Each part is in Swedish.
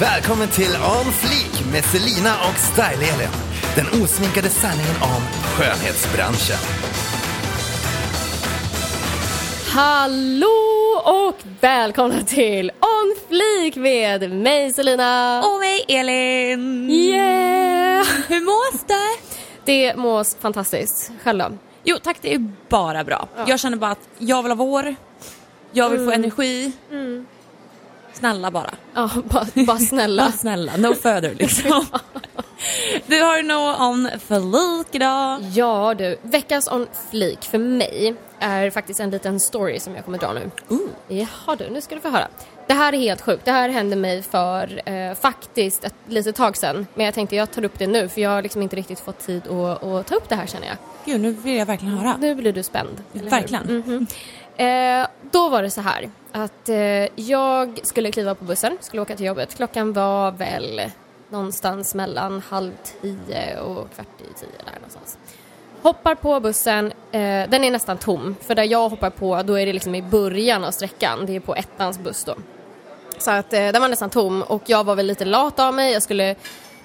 Välkommen till On Fleek med Selina och Style-Elin. Den osminkade sanningen om skönhetsbranschen. Hallå och välkomna till On Fleek med mig Selina. Och mig Elin! Yeah! Hur mås det? Det mås fantastiskt. Själv då? Jo tack, det är bara bra. Jag känner bara att jag vill ha vår, jag vill få energi. Snälla bara. Ja, bara, bara snälla. Bara snälla, no further liksom. du har något om flik idag. Ja du, veckans On Fleek för mig är faktiskt en liten story som jag kommer dra nu. Ooh. Jaha du, nu ska du få höra. Det här är helt sjukt. Det här hände mig för eh, faktiskt ett litet tag sedan. Men jag tänkte jag tar upp det nu för jag har liksom inte riktigt fått tid att, att ta upp det här känner jag. Gud, nu vill jag verkligen höra. Nu blir du spänd. Verkligen. Mhm. Eh, då var det så här att eh, jag skulle kliva på bussen, skulle åka till jobbet. Klockan var väl någonstans mellan halv tio och kvart i tio där någonstans. Hoppar på bussen, eh, den är nästan tom. För där jag hoppar på då är det liksom i början av sträckan, det är på ettans buss då. Så att eh, den var nästan tom och jag var väl lite lat av mig. Jag skulle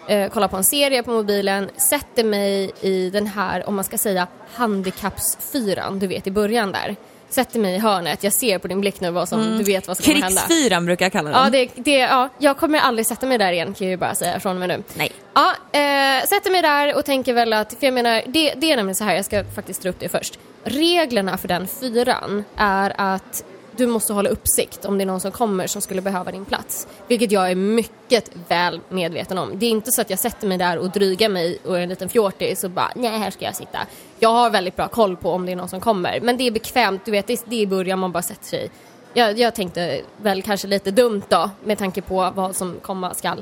eh, kolla på en serie på mobilen, sätter mig i den här, om man ska säga, handikappsfyran, du vet i början där. Sätter mig i hörnet, jag ser på din blick nu vad som, du vet vad som kommer hända. Krigsfyran brukar jag kalla den. Ja, det, det, ja, jag kommer aldrig sätta mig där igen kan jag ju bara säga från och med nu. Nej. Ja, eh, sätter mig där och tänker väl att, för jag menar, det, det är nämligen så här, jag ska faktiskt dra upp det först. Reglerna för den fyran är att du måste hålla uppsikt om det är någon som kommer som skulle behöva din plats. Vilket jag är mycket väl medveten om. Det är inte så att jag sätter mig där och drygar mig och är en liten fjortis och bara nej här ska jag sitta. Jag har väldigt bra koll på om det är någon som kommer. Men det är bekvämt, du vet det är, i början man bara sätter sig. Jag, jag tänkte väl kanske lite dumt då med tanke på vad som komma skall.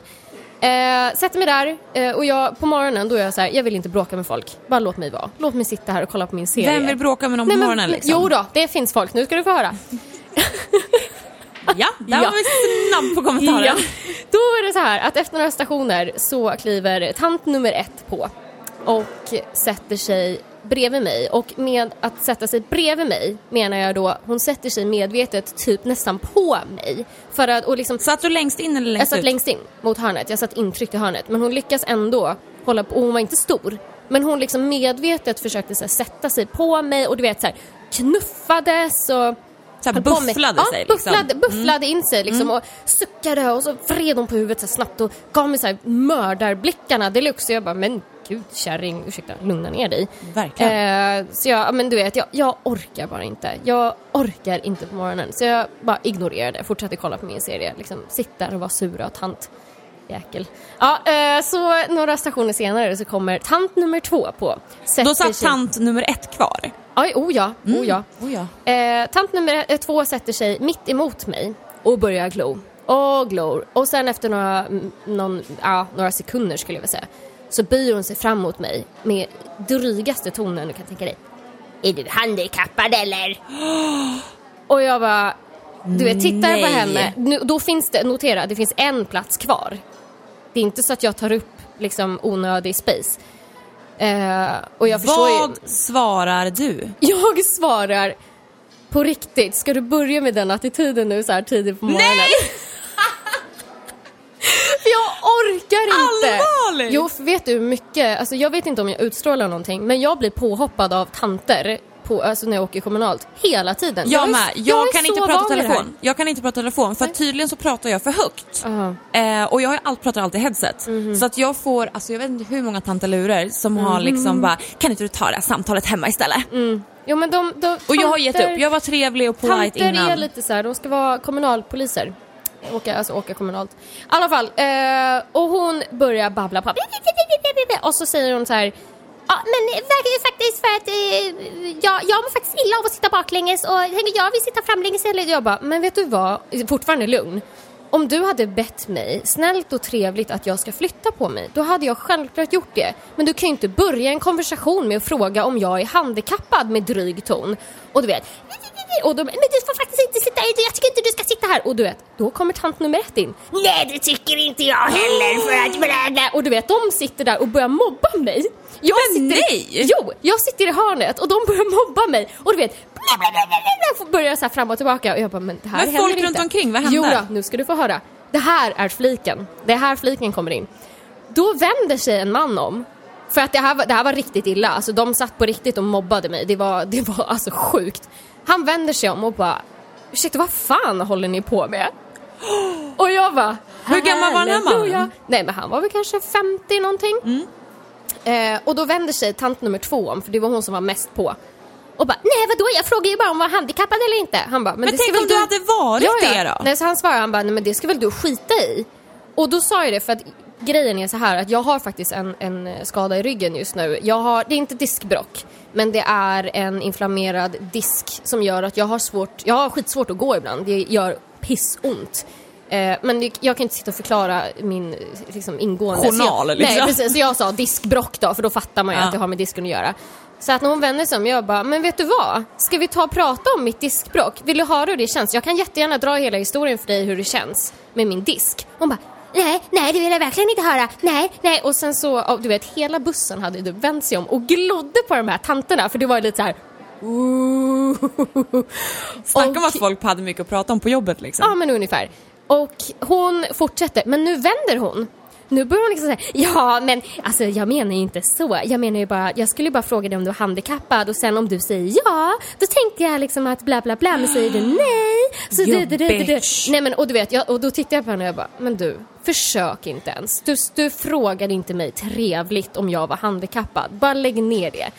Eh, sätter mig där eh, och jag, på morgonen då är jag så här, jag vill inte bråka med folk. Bara låt mig vara. Låt mig sitta här och kolla på min serie. Vem vill bråka med någon på Nej, men- morgonen liksom? Jo då, det finns folk. Nu ska du få höra. Ja, där Ja. var vi snabb på kommentaren. Ja. Då är det så här att efter några stationer så kliver tant nummer ett på och sätter sig bredvid mig. Och med att sätta sig bredvid mig menar jag då, hon sätter sig medvetet typ nästan på mig. För att, och liksom, Satt du längst in eller jag längst satt ut? längst in mot hörnet, jag satt intryckt i hörnet. Men hon lyckas ändå hålla på, och hon var inte stor. Men hon liksom medvetet försökte så här, sätta sig på mig och du vet så här, knuffades och Så här bufflade ja, sig liksom. Bufflade, bufflade in sig liksom och suckade och så vred hon på huvudet så här snabbt och gav mig så här mördarblickarna deluxe. Och jag bara, men gud kärring, ursäkta, lugna ner dig. Verkligen. Eh, så jag, ja, men du vet, jag, jag orkar bara inte. Jag orkar inte på morgonen. Så jag bara ignorerade, fortsatte kolla på min serie. Liksom, sitt där och vara sura och tant. Jäkel. Ja, eh, så några stationer senare så kommer tant nummer två på. Sätter Då satt sig- tant nummer ett kvar. Aj, oh ja, oh ja. Oh ja. Eh, tant nummer ett- två sätter sig mitt emot mig och börjar glo. Och glor. Och sen efter några, mm, någon, ja, några sekunder skulle jag vilja säga så böjer hon sig fram mot mig med drygaste tonen du kan tänka dig. Är du handikappad eller? Och jag bara, du vet, tittar jag på henne, nu, då finns det, notera, det finns en plats kvar. Det är inte så att jag tar upp liksom onödig space. Eh, och jag förstår ju... Vad svarar du? Jag svarar på riktigt, ska du börja med den attityden nu så här tidigt på morgonen? Nej! För jag orkar inte! Allvarligt? Jo, vet du hur mycket, alltså jag vet inte om jag utstrålar någonting, men jag blir påhoppad av tanter på, alltså när jag åker kommunalt hela tiden. Jag är- med. Jag, är kan inte prata telefon. Jag kan inte prata telefon för tydligen så pratar jag för högt. Ja. Eh, och jag har allt, pratar alltid headset. Mhm. Så att jag får, alltså jag vet inte hur många tantalurer som har liksom bara, kan inte du ta det här samtalet hemma istället? Jo men de, de Och jag har gett tanter- upp, jag var trevlig och polite Tanter innan. är lite så här, de ska vara kommunalpoliser. Åka, alltså åka kommunalt. I alla fall, eh, och hon börjar babbla på. Och så säger hon så här. Ja, men faktiskt för att eh, jag, jag mår faktiskt illa av att sitta baklänges och jag vill sitta framlänges Eller Jag bara, men vet du vad? Fortfarande lugn. Om du hade bett mig snällt och trevligt att jag ska flytta på mig, då hade jag självklart gjort det. Men du kan ju inte börja en konversation med att fråga om jag är handikappad med dryg ton. Och du vet, och de, men du får faktiskt inte sitta här, jag tycker inte du ska sitta här. Och du vet, då kommer tant nummer ett in. Nej det tycker inte jag heller för att bla. Och du vet, de sitter där och börjar mobba mig. Jag Men sitter, nej! Jo, jag sitter i hörnet och de börjar mobba mig. Och du vet, bla bla bla bla bla, börjar så här fram och tillbaka. Och jag bara, men det här Men händer folk inte. runt omkring, vad hände? Jo då, nu ska du få höra. det här är fliken. Det är här fliken kommer in. Då vänder sig en man om. För att det här, var, det här var riktigt illa. Alltså de satt på riktigt och mobbade mig. Det var, det var alltså sjukt. Han vänder sig om och bara Ursäkta, vad fan håller ni på med? Och jag bara Hur gammal var den här mannen? Nej men han var väl kanske 50 någonting. Mm. Eh, och då vänder sig tant nummer två om, för det var hon som var mest på. Och bara, nej vadå jag frågar ju bara om var handikappad eller inte. Han bara, men, Men tänk väl om du hade varit det då? Nej, så han svarade han bara, nej men det ska väl du skita i. Och då sa jag det för att grejen är så här att jag har faktiskt en, en skada i ryggen just nu. Jag har, det är inte diskbrock, men det är en inflammerad disk som gör att jag har svårt, jag har skitsvårt att gå ibland. Det gör pissont. Eh, men det- jag kan inte sitta och förklara min liksom, ingående. Journal, jag, liksom. Nej precis, så jag sa diskbrock då, för då fattar man ju Ja. att det har med disken att göra. Så att när hon vänder sig om, jag bara, men vet du vad? Ska vi ta och prata om mitt diskbrock? Vill du höra hur det känns? Jag kan jättegärna dra hela historien för dig hur det känns med min disk. Hon bara, nej, nej det vill jag verkligen inte höra, nej, nej. Och sen så, du vet, hela bussen hade du vänt sig om och glodde på de här tanterna för det var lite så här. "Ooh." Snacka om att folk hade mycket att prata om på jobbet liksom. Ja, men ungefär. Och hon fortsätter, men nu vänder hon. Nu börjar hon liksom säga, ja men alltså jag menar ju inte så. Jag menar ju bara, jag skulle ju bara fråga dig om du är handikappad och sen om du säger ja, då tänkte jag liksom att bla bla bla, men säger du nej. Så du, du, du, du. Nej men och du vet, jag, och då tittar jag på henne och jag bara, men du, försök inte ens. Du, du frågade inte mig trevligt om jag var handikappad. Bara lägg ner det.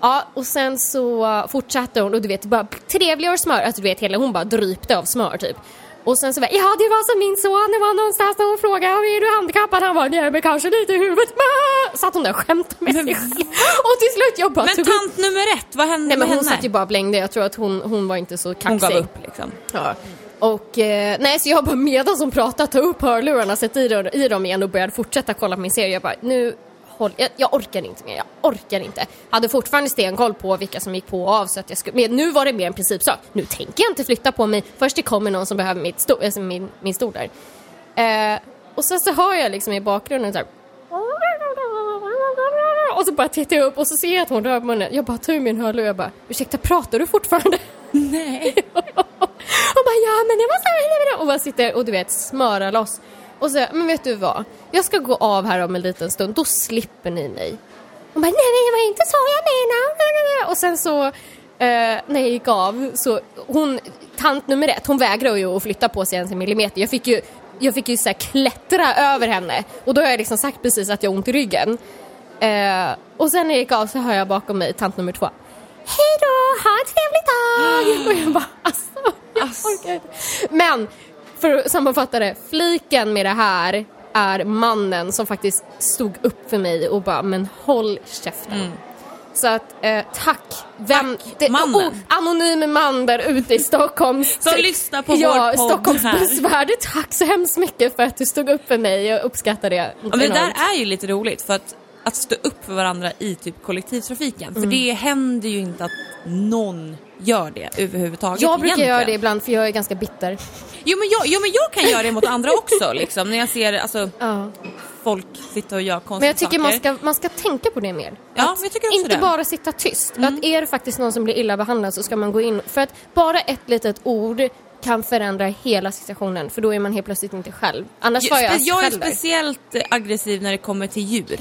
Ja, och sen så fortsatte hon och du vet, bara trevligare smör. Alltså du vet, hela hon bara drypte av smör typ. Och sen så bara, ja det var som min son, det var någonstans när hon frågade, är du handikappad? Han var nej men kanske lite i huvudet. Bah! Satt hon där och skämtade med Men sig själv. Och till slut jag bara Men tog upp... tant nummer ett, vad hände Nej men med hon henne? satt ju bara och blängde, jag tror att hon, hon var inte så kaxig. Hon gav upp liksom. Ja. Och eh, nej, så jag bara medan som pratar ta upp hörlurarna, sätta i, i dem igen och började fortsätta kolla på min serie. Jag bara, nu håll, jag, jag orkar inte mer, jag orkar inte. Hade fortfarande stenkoll på vilka som gick på och av så att jag skulle, men nu var det mer en principsak. Nu tänker jag inte flytta på mig, först det kommer någon som behöver mitt sto, alltså min, min stol där. Eh, och sen så hör jag liksom i bakgrunden så här. Och så bara tittar jag upp och så ser jag att hon rör munnen. Jag bara tar ur min hörlur och jag bara, ursäkta pratar du fortfarande? Nej. och bara ja men jag måste och bara sitter och du vet smöra loss. Och så men vet du vad? Jag ska gå av här om en liten stund, då slipper ni mig. Hon bara nej det var inte så jag menar. Och sen så eh, när jag gick av så hon, tant nummer ett, hon vägrar ju att flytta på sig ens en millimeter. Jag fick ju jag fick ju så klättra över henne och då har jag liksom sagt precis att jag har ont i ryggen. Eh, och sen när jag gick av så hör jag bakom mig tant nummer två. Hej då, ha en trevlig dag! Och jag bara alltså, jag inte. Men för att sammanfatta det, fliken med det här är mannen som faktiskt stod upp för mig och bara men håll käften. Så att eh, tack. Vem, Tack, mannen. oh, anonym man där ute i Stockholms... Som lyssnar på ja, vår podd Stockholms här. bussvärde. Tack så hemskt mycket för att du stod upp för mig. Jag uppskattar det. Ja, men det där är ju lite roligt för att, att stå upp för varandra i typ kollektivtrafiken. Mm. För det händer ju inte att någon gör det överhuvudtaget. Jag brukar egentligen. göra det ibland för jag är ganska bitter. Jo men, jag, jo men jag kan göra det mot andra också liksom. När jag ser alltså, Ja. folk sitta och göra konstiga Men jag tycker man saker. ska, man ska tänka på det mer. Ja, men jag tycker också inte det. Mm. bara sitta tyst. Att är det faktiskt någon som blir illa behandlad så ska man gå in. För att bara ett litet ord kan förändra hela situationen. För då är man helt plötsligt inte själv. Annars var jag Spe- jag är själv speciellt aggressiv när det kommer till djur.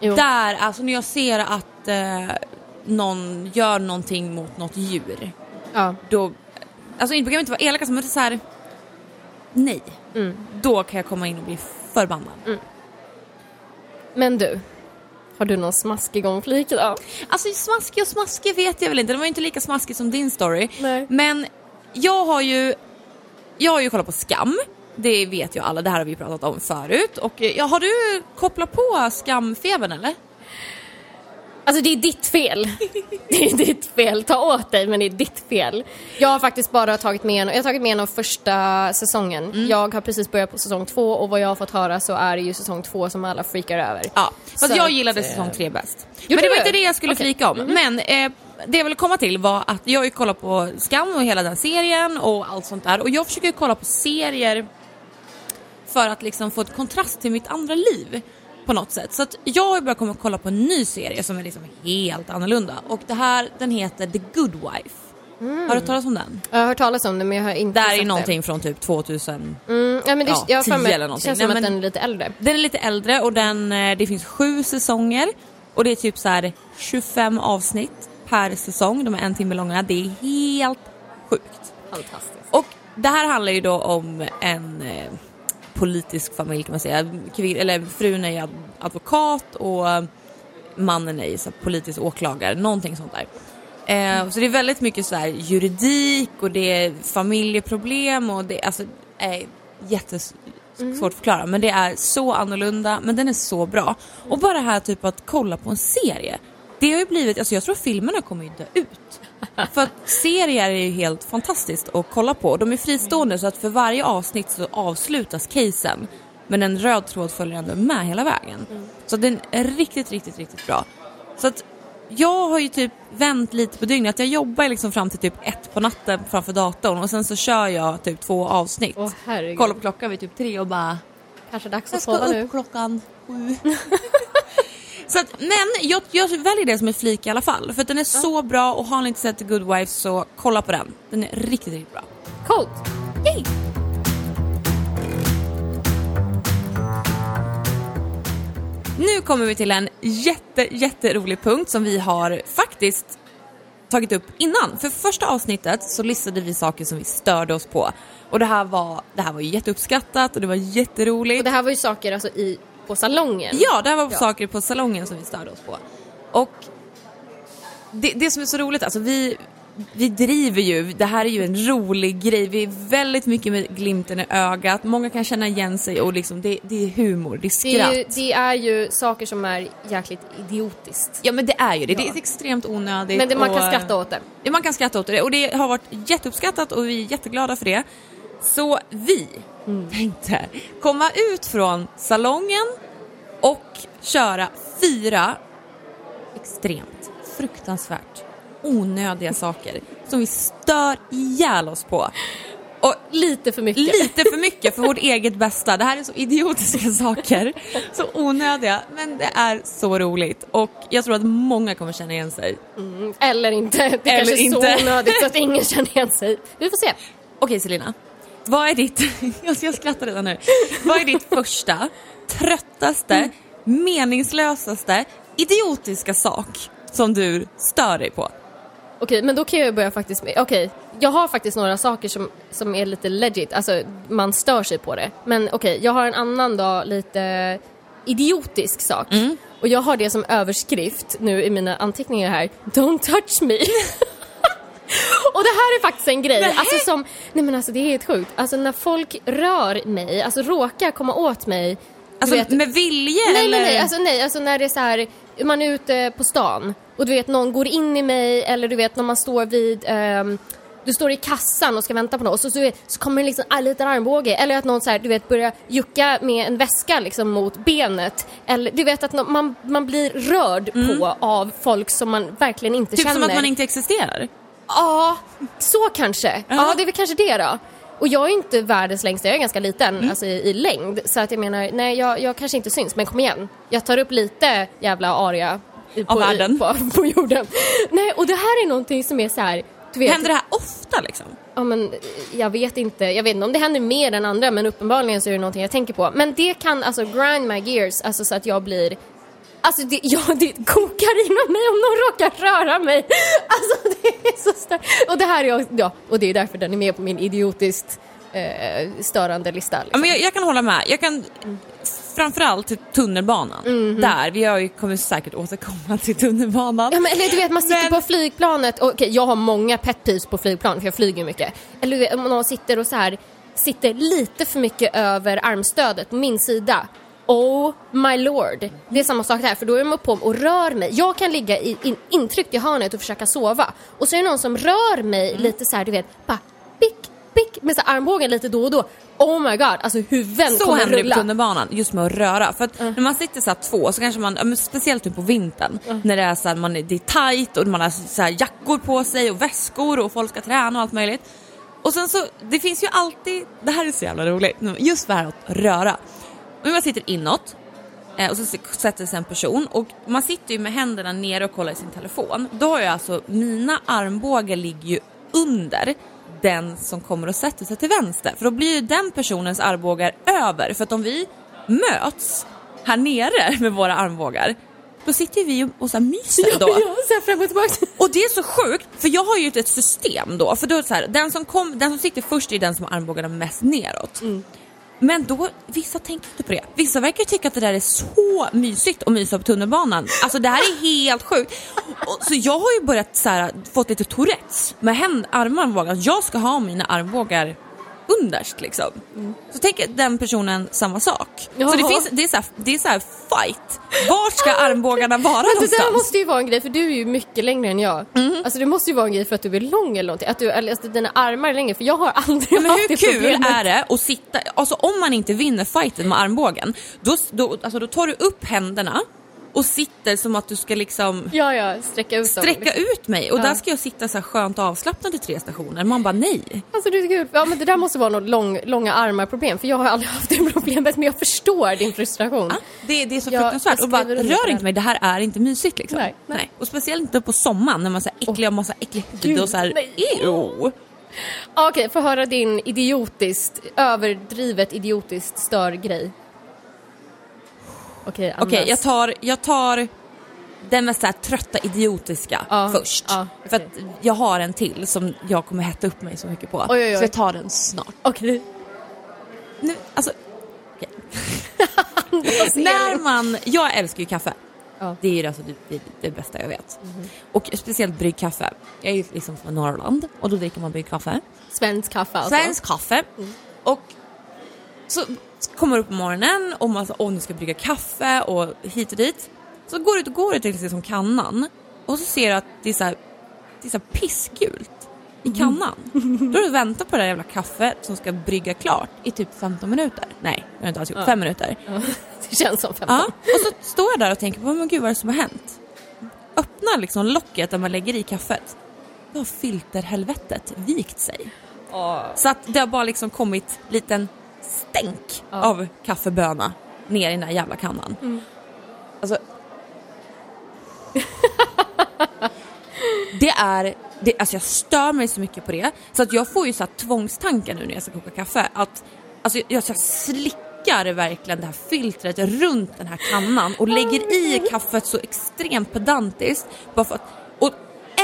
Jo. Där, alltså när jag ser att eh, någon gör någonting mot något djur. Ja. Då, alltså inte behöver inte vara elaka men det är så här. Nej. Mm. Då kan jag komma in och bli förbannad. Men du, har du någon smaskig gångflik då? Alltså smaskig och smaskig vet jag väl inte. Det var ju inte lika smaskig som din story. Nej. Men jag har ju, jag har ju kollat på Skam. Det vet ju alla, det här har vi pratat om förut. Och eh, ja, har du kopplat på skamfebern eller? Alltså det är ditt fel. Det är ditt fel. Ta åt dig men det är ditt fel. Jag har faktiskt bara tagit med jag har tagit med en av första säsongen. Mm. Jag har precis börjat på säsong två och vad jag har fått höra så är det ju säsong två som alla freakar över. Ja, fast Så jag gillade eh, säsong tre bäst. Men det var inte det jag skulle Okej. flika om. Men eh, det jag ville komma till var att jag har ju kollat på Skam och hela den serien och allt sånt där. Och jag försöker ju kolla på serier för att liksom få ett kontrast till mitt andra liv på något sätt. Så att jag har börjat komma kolla på en ny serie som är liksom helt annorlunda. Och det här, den heter The Good Wife. Har du hört talas om den? Jag har hört talas om det men jag har inte Det här sett är någonting från typ 2000. det. Mm, ja, men det, ja, jag har för 10 mig- eller det någonting. känns som att den är lite äldre. Den är lite äldre och den, eh, det finns sju säsonger och det är typ så här 25 avsnitt per säsong. De är en timme långa. Det är helt sjukt. Fantastiskt. Och det här handlar ju då om en eh, politisk familj kan man säga. Kvin- eller frun är advokat och mannen är så här politisk åklagare, någonting sånt där. Eh, så det är väldigt mycket så här juridik och det är familjeproblem och det alltså, är jättesvårt att förklara men det är så annorlunda men den är så bra. Och bara det här typ att kolla på en serie. Det har ju blivit, alltså jag tror filmerna kommer ju dö ut. För att serier är ju helt fantastiskt att kolla på. De är fristående så att för varje avsnitt så avslutas casen. Men en röd tråd följer ändå med hela vägen. Så den är riktigt, riktigt, riktigt bra. Så att jag har ju typ vänt lite på dygnet. Jag jobbar liksom fram till typ ett på natten framför datorn och sen så kör jag typ två avsnitt. Åh herregud. Kollar på klockan vid typ tre och bara Kanske dags jag att ska sova upp nu. klockan sju. så att, men jag, jag väljer det som en flik i alla fall. För att den är så bra och har ni inte sett The Good Wife så kolla på den. Den är riktigt, riktigt bra. Coolt. Yay! Nu kommer vi till en jätte, jätterolig punkt som vi har faktiskt tagit upp innan. För första avsnittet så listade vi saker som vi störde oss på. Och det här var, det här var jätteuppskattat och det var jätteroligt. Och det här var ju saker alltså i, på salongen. Ja, det här var Ja. saker på salongen som vi störde oss på. Och det, det som är så roligt, alltså vi, vi driver ju, det här är ju en rolig grej, vi är väldigt mycket med glimten i ögat, många kan känna igen sig och liksom det, det är humor, det är Det skratt. är, ju, det är ju saker som är jäkligt idiotiskt. Ja men det är ju det, det Ja. är extremt onödigt. Men det, man och- kan skratta åt det. Ja, man kan skratta åt det och det har varit jätteuppskattat och vi är jätteglada för det. Så vi tänkte komma ut från salongen och köra fyra extremt, fruktansvärt onödiga saker som vi stör ihjäl oss på. Och Lite för mycket. lite för mycket för vårt eget bästa. Det här är så idiotiska saker, så onödiga, men det är så roligt och jag tror att många kommer känna igen sig. Mm, Eller inte. Det Eller kanske är så onödigt så att ingen känner igen sig. Vi får se. Okej Selina, vad är ditt, jag skrattar redan nu, vad är ditt första, tröttaste, meningslösaste, idiotiska sak som du stör dig på? Okej, men då kan jag börja faktiskt med, okej, jag har faktiskt några saker som, som är lite legit, alltså man stör sig på det. Men okej, jag har en annan då lite idiotisk sak. Och jag har det som överskrift nu i mina anteckningar här, Don't touch me. Och det här är faktiskt en grej, Nähä? alltså som, nej men alltså det är helt sjukt. Alltså när folk rör mig, alltså råkar komma åt mig. Alltså vet- med vilje Nej, eller? nej, nej, alltså nej, alltså när det är så här, man är ute på stan och du vet någon går in i mig eller du vet när man står vid, ehm, du står i kassan och ska vänta på något och så, så, så kommer det liksom en liten armbåge eller att någon så här, du vet börjar jucka med en väska liksom mot benet eller du vet att nå- man, man blir rörd på av folk som man verkligen inte Typ känner. som att man inte existerar? Ja, så kanske. Ja, Ja. det är väl kanske det då. Och jag är inte världens längsta, jag är ganska liten Mm. alltså i, i längd. Så att jag menar, nej jag, jag kanske inte syns, men kom igen. Jag tar upp lite jävla aria i- Av på, världen. på, på jorden. Nej, och det här är någonting som är så här, du vet. Händer det här ofta liksom? Ja, men jag vet inte, jag vet inte om det händer mer än andra men uppenbarligen så är det någonting jag tänker på. Men det kan alltså grind my gears, alltså så att jag blir Alltså det, ja, det kokar inom mig om någon råkar röra mig. Alltså det är så starkt. Och det här är, ja, och det är därför den är med på min idiotiskt eh, störande lista. Ja, Liksom. men jag, jag kan hålla med. Jag kan, framförallt tunnelbanan. Mhm. Där, vi har ju, kommer säkert återkomma till tunnelbanan. Ja, men, eller du vet man sitter Men- på flygplanet och okej, jag har många pet peeves på flygplan för jag flyger mycket. Eller om någon sitter och så här sitter lite för mycket över armstödet på min sida. Oh my lord. Det är samma sak där för då är man på och rör mig. Jag kan ligga i, in, intryckt i hörnet och försöka sova och så är det någon som rör mig Mm. lite så här, du vet, bara pick, pick med så armbågen lite då och då. Oh my god, alltså huvuden Så kommer händer det på rulla. tunnelbanan, just med att röra. För att när man sitter så här två så kanske man, speciellt nu på vintern, när det är så här, man är, det är tight och man har så här jackor på sig och väskor och folk ska träna och allt möjligt. Och sen så, det finns ju alltid, det här är så jävla roligt, just det här att röra. Om man sitter inåt eh, och så sätter sig en person och man sitter ju med händerna nere och kollar i sin telefon. Då har jag alltså, mina armbågar ligger ju under den som kommer och sätter sig till vänster. För då blir ju den personens armbågar över. För att om vi möts här nere med våra armbågar då sitter vi och så här myser då. Ja, så här fram och tillbaka. Och det är så sjukt, för jag har ju ett system då. För då så här, den, som kom, den som sitter först är den som har armbågarna mest neråt. Men då, vissa tänker inte på det. Vissa verkar tycka att det där är så mysigt att mysa på tunnelbanan. Alltså det här är helt sjukt. Och, så jag har ju börjat så här, fått lite tourettes med händ, armarmbågar. Jag ska ha mina armbågar underst liksom. Så tänker den personen samma sak. Så det, Jaha. finns, det, är så här, det är så fight. Var ska armbågarna vara Men det någonstans? där måste ju vara en grej för du är ju mycket längre än jag. Alltså det måste ju vara en grej för att du är lång eller någonting. Att du, alltså, dina armar är längre för jag har aldrig Ja, men haft hur det kul problemet. är det att sitta, alltså om man inte vinner fighten med armbågen, då, då, alltså, då tar du upp händerna och sitter som att du ska liksom Ja, ja, sträcka ut sträcka liksom. ut mig och Ja. där ska jag sitta så här skönt avslappnad i tre stationer. Man bara nej. Alltså är kul. Ja men det där måste vara något lång, långa armar problem för jag har aldrig haft det problemet men jag förstår din frustration. Ja, det, det är så fruktansvärt. jag Och bara, rör inte mig, det här är inte mysigt liksom. Nej, nej. Och speciellt inte på sommaren när man så här äckliga, massa äcklig hud och så här, nej. Okej, få höra din idiotiskt, överdrivet idiotiskt stör grej. Okej, andas. Okej, jag, tar, jag tar den mest så här trötta idiotiska Ja, först. ja, För att jag har en till som jag kommer hetta upp mig så mycket på. Oj, oj, oj. Så jag tar den snart. Okej. Nu, alltså. När man, jag älskar ju kaffe. Ja. Det är ju alltså det, det, det bästa jag vet. Och speciellt bryggkaffe. Jag är ju liksom från Norrland och då dricker man bryggkaffe. Svensk kaffe alltså. Svensk kaffe. Och så kommer upp på morgonen och man åh nu ska jag brygga kaffe och hit och dit. Så går du ut och går du till liksom kannan och så ser du att det är så här, det är så här pissgult i kannan. Då har du väntat på det där jävla kaffet som ska brygga klart i typ 15 minuter. Nej, jag har inte alls gjort. 5 minuter. Ja, det känns som 15. Ja, och så står jag där och tänker på men gud vad är det som har hänt? Öppnar liksom locket där man lägger i kaffet. Då har filterhelvetet vikt sig. Så att det har bara liksom kommit liten stänk Ja. av kaffeböna ner i den här jävla kannan. Mm. Alltså... det är... Det, alltså jag stör mig så mycket på det. Så att jag får ju så här tvångstankar nu när jag ska koka kaffe. Att, alltså jag, jag slickar verkligen det här filtret runt den här kannan och lägger i kaffet så extremt pedantiskt. Bara för att,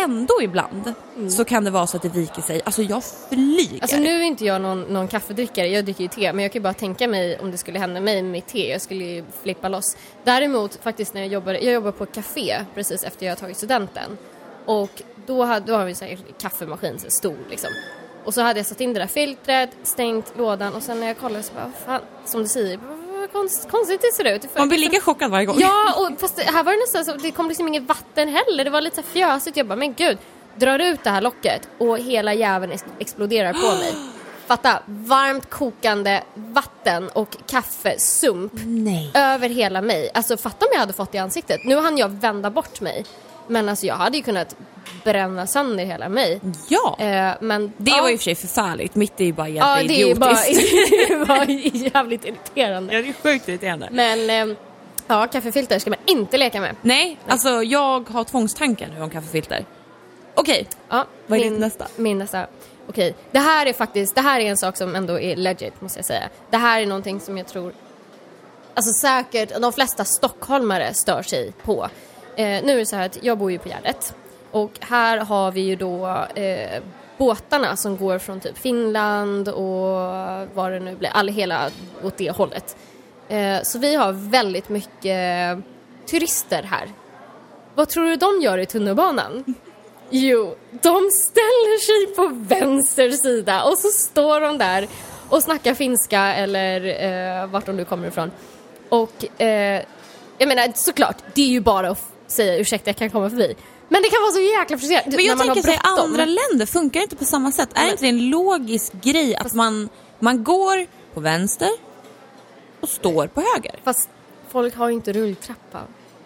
ändå ibland så kan det vara så att det viker sig. Alltså jag flyger. Alltså nu är inte jag någon, någon kaffedrickare, jag dricker ju te, men jag kan ju bara tänka mig om det skulle hända mig med te, jag skulle ju flippa loss. Däremot faktiskt när jag jobbade, jag jobbade på ett café precis efter jag tagit studenten och då, hade, då har vi en kaffemaskin, så stor liksom. Och så hade jag satt in det där filtret, stängt lådan och sen när jag kollade så bara, fan, som du säger, vad konst, konstigt det ser ut. Man blir liksom- lika chockad varje gång. Ja, och fast här var det nästan så, det kom liksom inget vatten heller. Det var lite så fjösigt. Jag bara, men gud. Drar ut det här locket och hela jäveln ex- exploderar på mig. Fatta, varmt kokande vatten och kaffesump Nej. över hela mig. Alltså fatta om jag hade fått det i ansiktet. Nu hann jag vända bort mig. Men alltså jag hade ju kunnat bränna sönder hela mig. Ja. Eh, men Det ja, var ju för sig förfärligt. Mitt är ju bara Ja, jävla det är ju bara, idiotiskt. det är bara jävligt irriterande. Ja, det är sjukt irriterande. Men eh, ja, kaffefilter ska man inte leka med. Nej, alltså jag har tvångstankar nu om kaffefilter. Okej, Ja, Vad är min, ditt nästa? Min nästa. Okej, det här är faktiskt, det här är en sak som ändå är legit måste jag säga. Det här är någonting som jag tror, alltså säkert de flesta stockholmare stör sig på. Eh, nu är det så här att jag bor ju på Gärdet och här har vi ju då eh, båtarna som går från typ Finland och vad det nu blir, all, hela åt det hållet. Eh, så vi har väldigt mycket turister här. Vad tror du de gör i tunnelbanan? Jo, de ställer sig på vänster sida och så står de där och snackar finska eller eh, vart de nu kommer ifrån. Och eh, jag menar såklart, det är ju bara att säga ursäkta jag kan komma förbi. Men det kan vara så jäkla frustrerande men jag tänker bråttom. andra länder funkar inte på samma sätt. Är Men- inte det en logisk grej att man, man går på vänster och står på höger? Fast folk har ju inte rulltrappa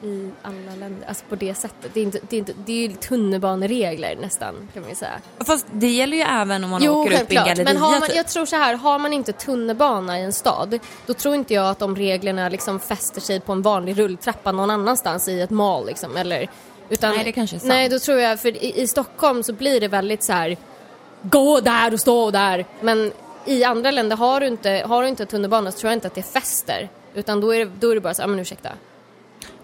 i alla länder, alltså på det sättet. Det är, inte, det är, inte, det är ju tunnelbaneregler nästan kan man ju säga. Fast det gäller ju även om man Jo, åker upp i självklart. Galleria Men har man, typ. jag tror så här, har man inte tunnelbana i en stad, då tror inte jag att de reglerna liksom fäster sig på en vanlig rulltrappa någon annanstans i ett mall liksom, eller utan, Nej, det kanske är sant. Nej, då tror jag, för i, i Stockholm så blir det väldigt så här gå där och stå där. Men i andra länder har du inte, har du inte tunnelbana så tror jag inte att det fäster. Utan då är det, då är det bara så, ja men ursäkta.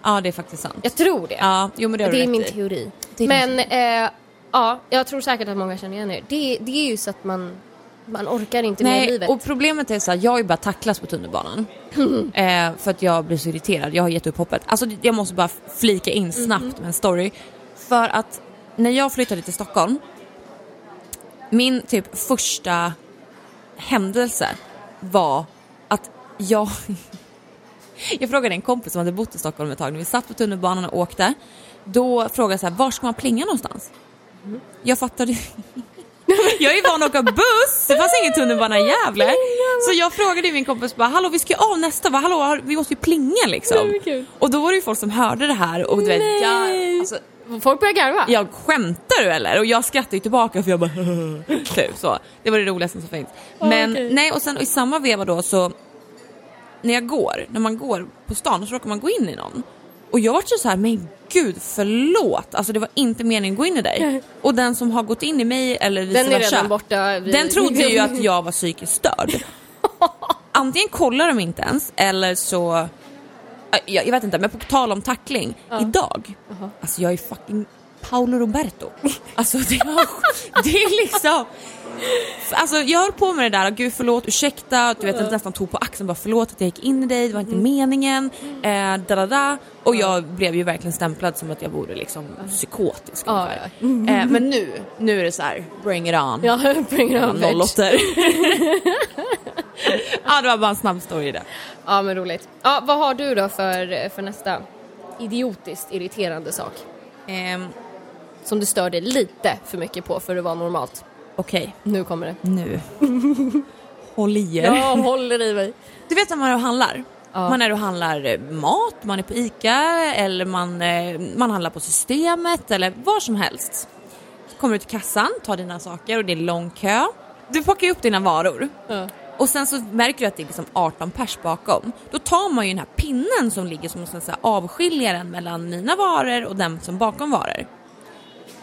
Ja, det är faktiskt sant. Jag tror det. Ja, jo men det har det du är rätt min i. teori. Det är Men eh, ja, jag tror säkert att många känner igen det. Det, det är ju så att man, man orkar inte med Nej, livet. och problemet är så här, jag har ju bara tacklas på tunnelbanan. eh, för att jag blir så irriterad, jag har gett upp hoppet. Alltså jag måste bara flika in snabbt med en story. För att när jag flyttade till Stockholm, min typ första händelse var att jag... jag frågade en kompis som hade bott i Stockholm ett tag, när vi satt på tunnelbanan och åkte. Då frågade jag så här, var ska man plinga någonstans? Jag fattade Jag är van att åka buss, det fanns ingen tunnelbana i Gävle. Så jag frågade min kompis bara, hallå vi ska av nästa, va? hallå vi måste ju plinga liksom. Och då var det ju folk som hörde det här och du vet, jag, alltså, Folk börjar garva. jag skämtar du eller? Och jag skrattar ju tillbaka för jag bara typ så. Det var det roligaste som finns. Men okej. nej och sen och i samma veva då så när jag går, när man går på stan och så råkar man gå in i någon. Och jag var så här, men gud förlåt, alltså det var inte meningen att gå in i dig. Och den som har gått in i mig eller vice Den är redan borta. Vi- den trodde ju att jag var psykiskt störd. Antingen kollar de inte ens eller så, jag, jag vet inte, men på tal om tackling, idag, alltså jag är fucking Paolo Roberto. Alltså det, var, det är liksom, alltså jag höll på med det där, gud förlåt, ursäkta, du vet jag nästan tog på axeln bara förlåt att jag gick in i dig, det var inte meningen, eh, da, da, da. Och jag blev ju verkligen stämplad som att jag vore liksom psykotisk Ja, ungefär. Eh, men nu, nu är det så här, bring it on. Ja, bring it on, bitch. 08 Ja det var bara en snabb story det. Ja, men roligt. Ja, vad har du då för, för nästa idiotiskt irriterande sak? Ehm, Som du stör dig lite för mycket på för att vara normalt. Okej, Nu kommer det. nu. Håll i er. Jag håller i mig. Du vet när man är och handlar? Ja. Man är och handlar eh, mat, man är på ICA eller man, eh, man handlar på Systemet eller var som helst. Så kommer du till kassan, tar dina saker och det är lång kö. Du plockar upp dina varor. Ja. Och sen så märker du att det är liksom 18 pers bakom. Då tar man ju den här pinnen som ligger som en avskiljaren mellan mina varor och den som bakom varor.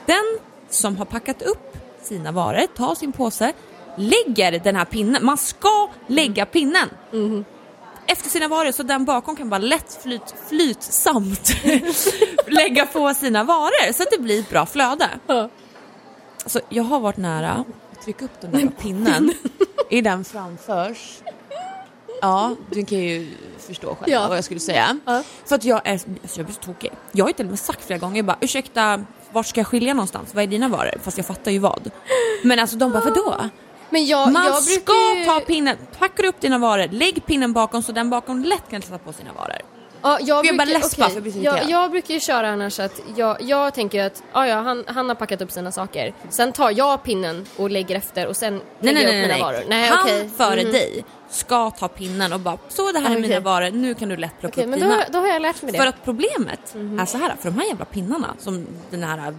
Den som har packat upp sina varor tar sin påse, lägger den här pinnen, man ska lägga pinnen efter sina varor så den bakom kan bara lätt flyt, flytsamt lägga på sina varor så att det blir ett bra flöde. Ja. Alltså, jag har varit nära att trycka upp den där pinnen i den framförs. Ja, du kan ju förstå själv Ja. vad jag skulle säga. Ja. För att jag är, alltså jag blir så tokig. Jag har ju till och med sagt flera gånger bara ursäkta, vart ska jag skilja någonstans? Vad är dina varor? Fast jag fattar ju vad. Men alltså de bara vadå? Men jag, Man jag ska ju... ta pinnen, packar upp dina varor, lägg pinnen bakom så den bakom lätt kan sätta på sina varor. Ja, jag, jag bara brukar, jag blir så jag, irriterad. jag brukar ju köra annars att jag, jag tänker att ja, ja, han, han har packat upp sina saker. Sen tar jag pinnen och lägger efter och sen Nej lägger nej jag nej, upp nej. mina varor. Nej, Han okej. före Mhm. dig ska ta pinnen och bara så det här är Okej. mina varor, nu kan du lätt plocka Okej, upp men då, dina. då har jag lärt mig det. För att problemet är så här, för de här jävla pinnarna som den här,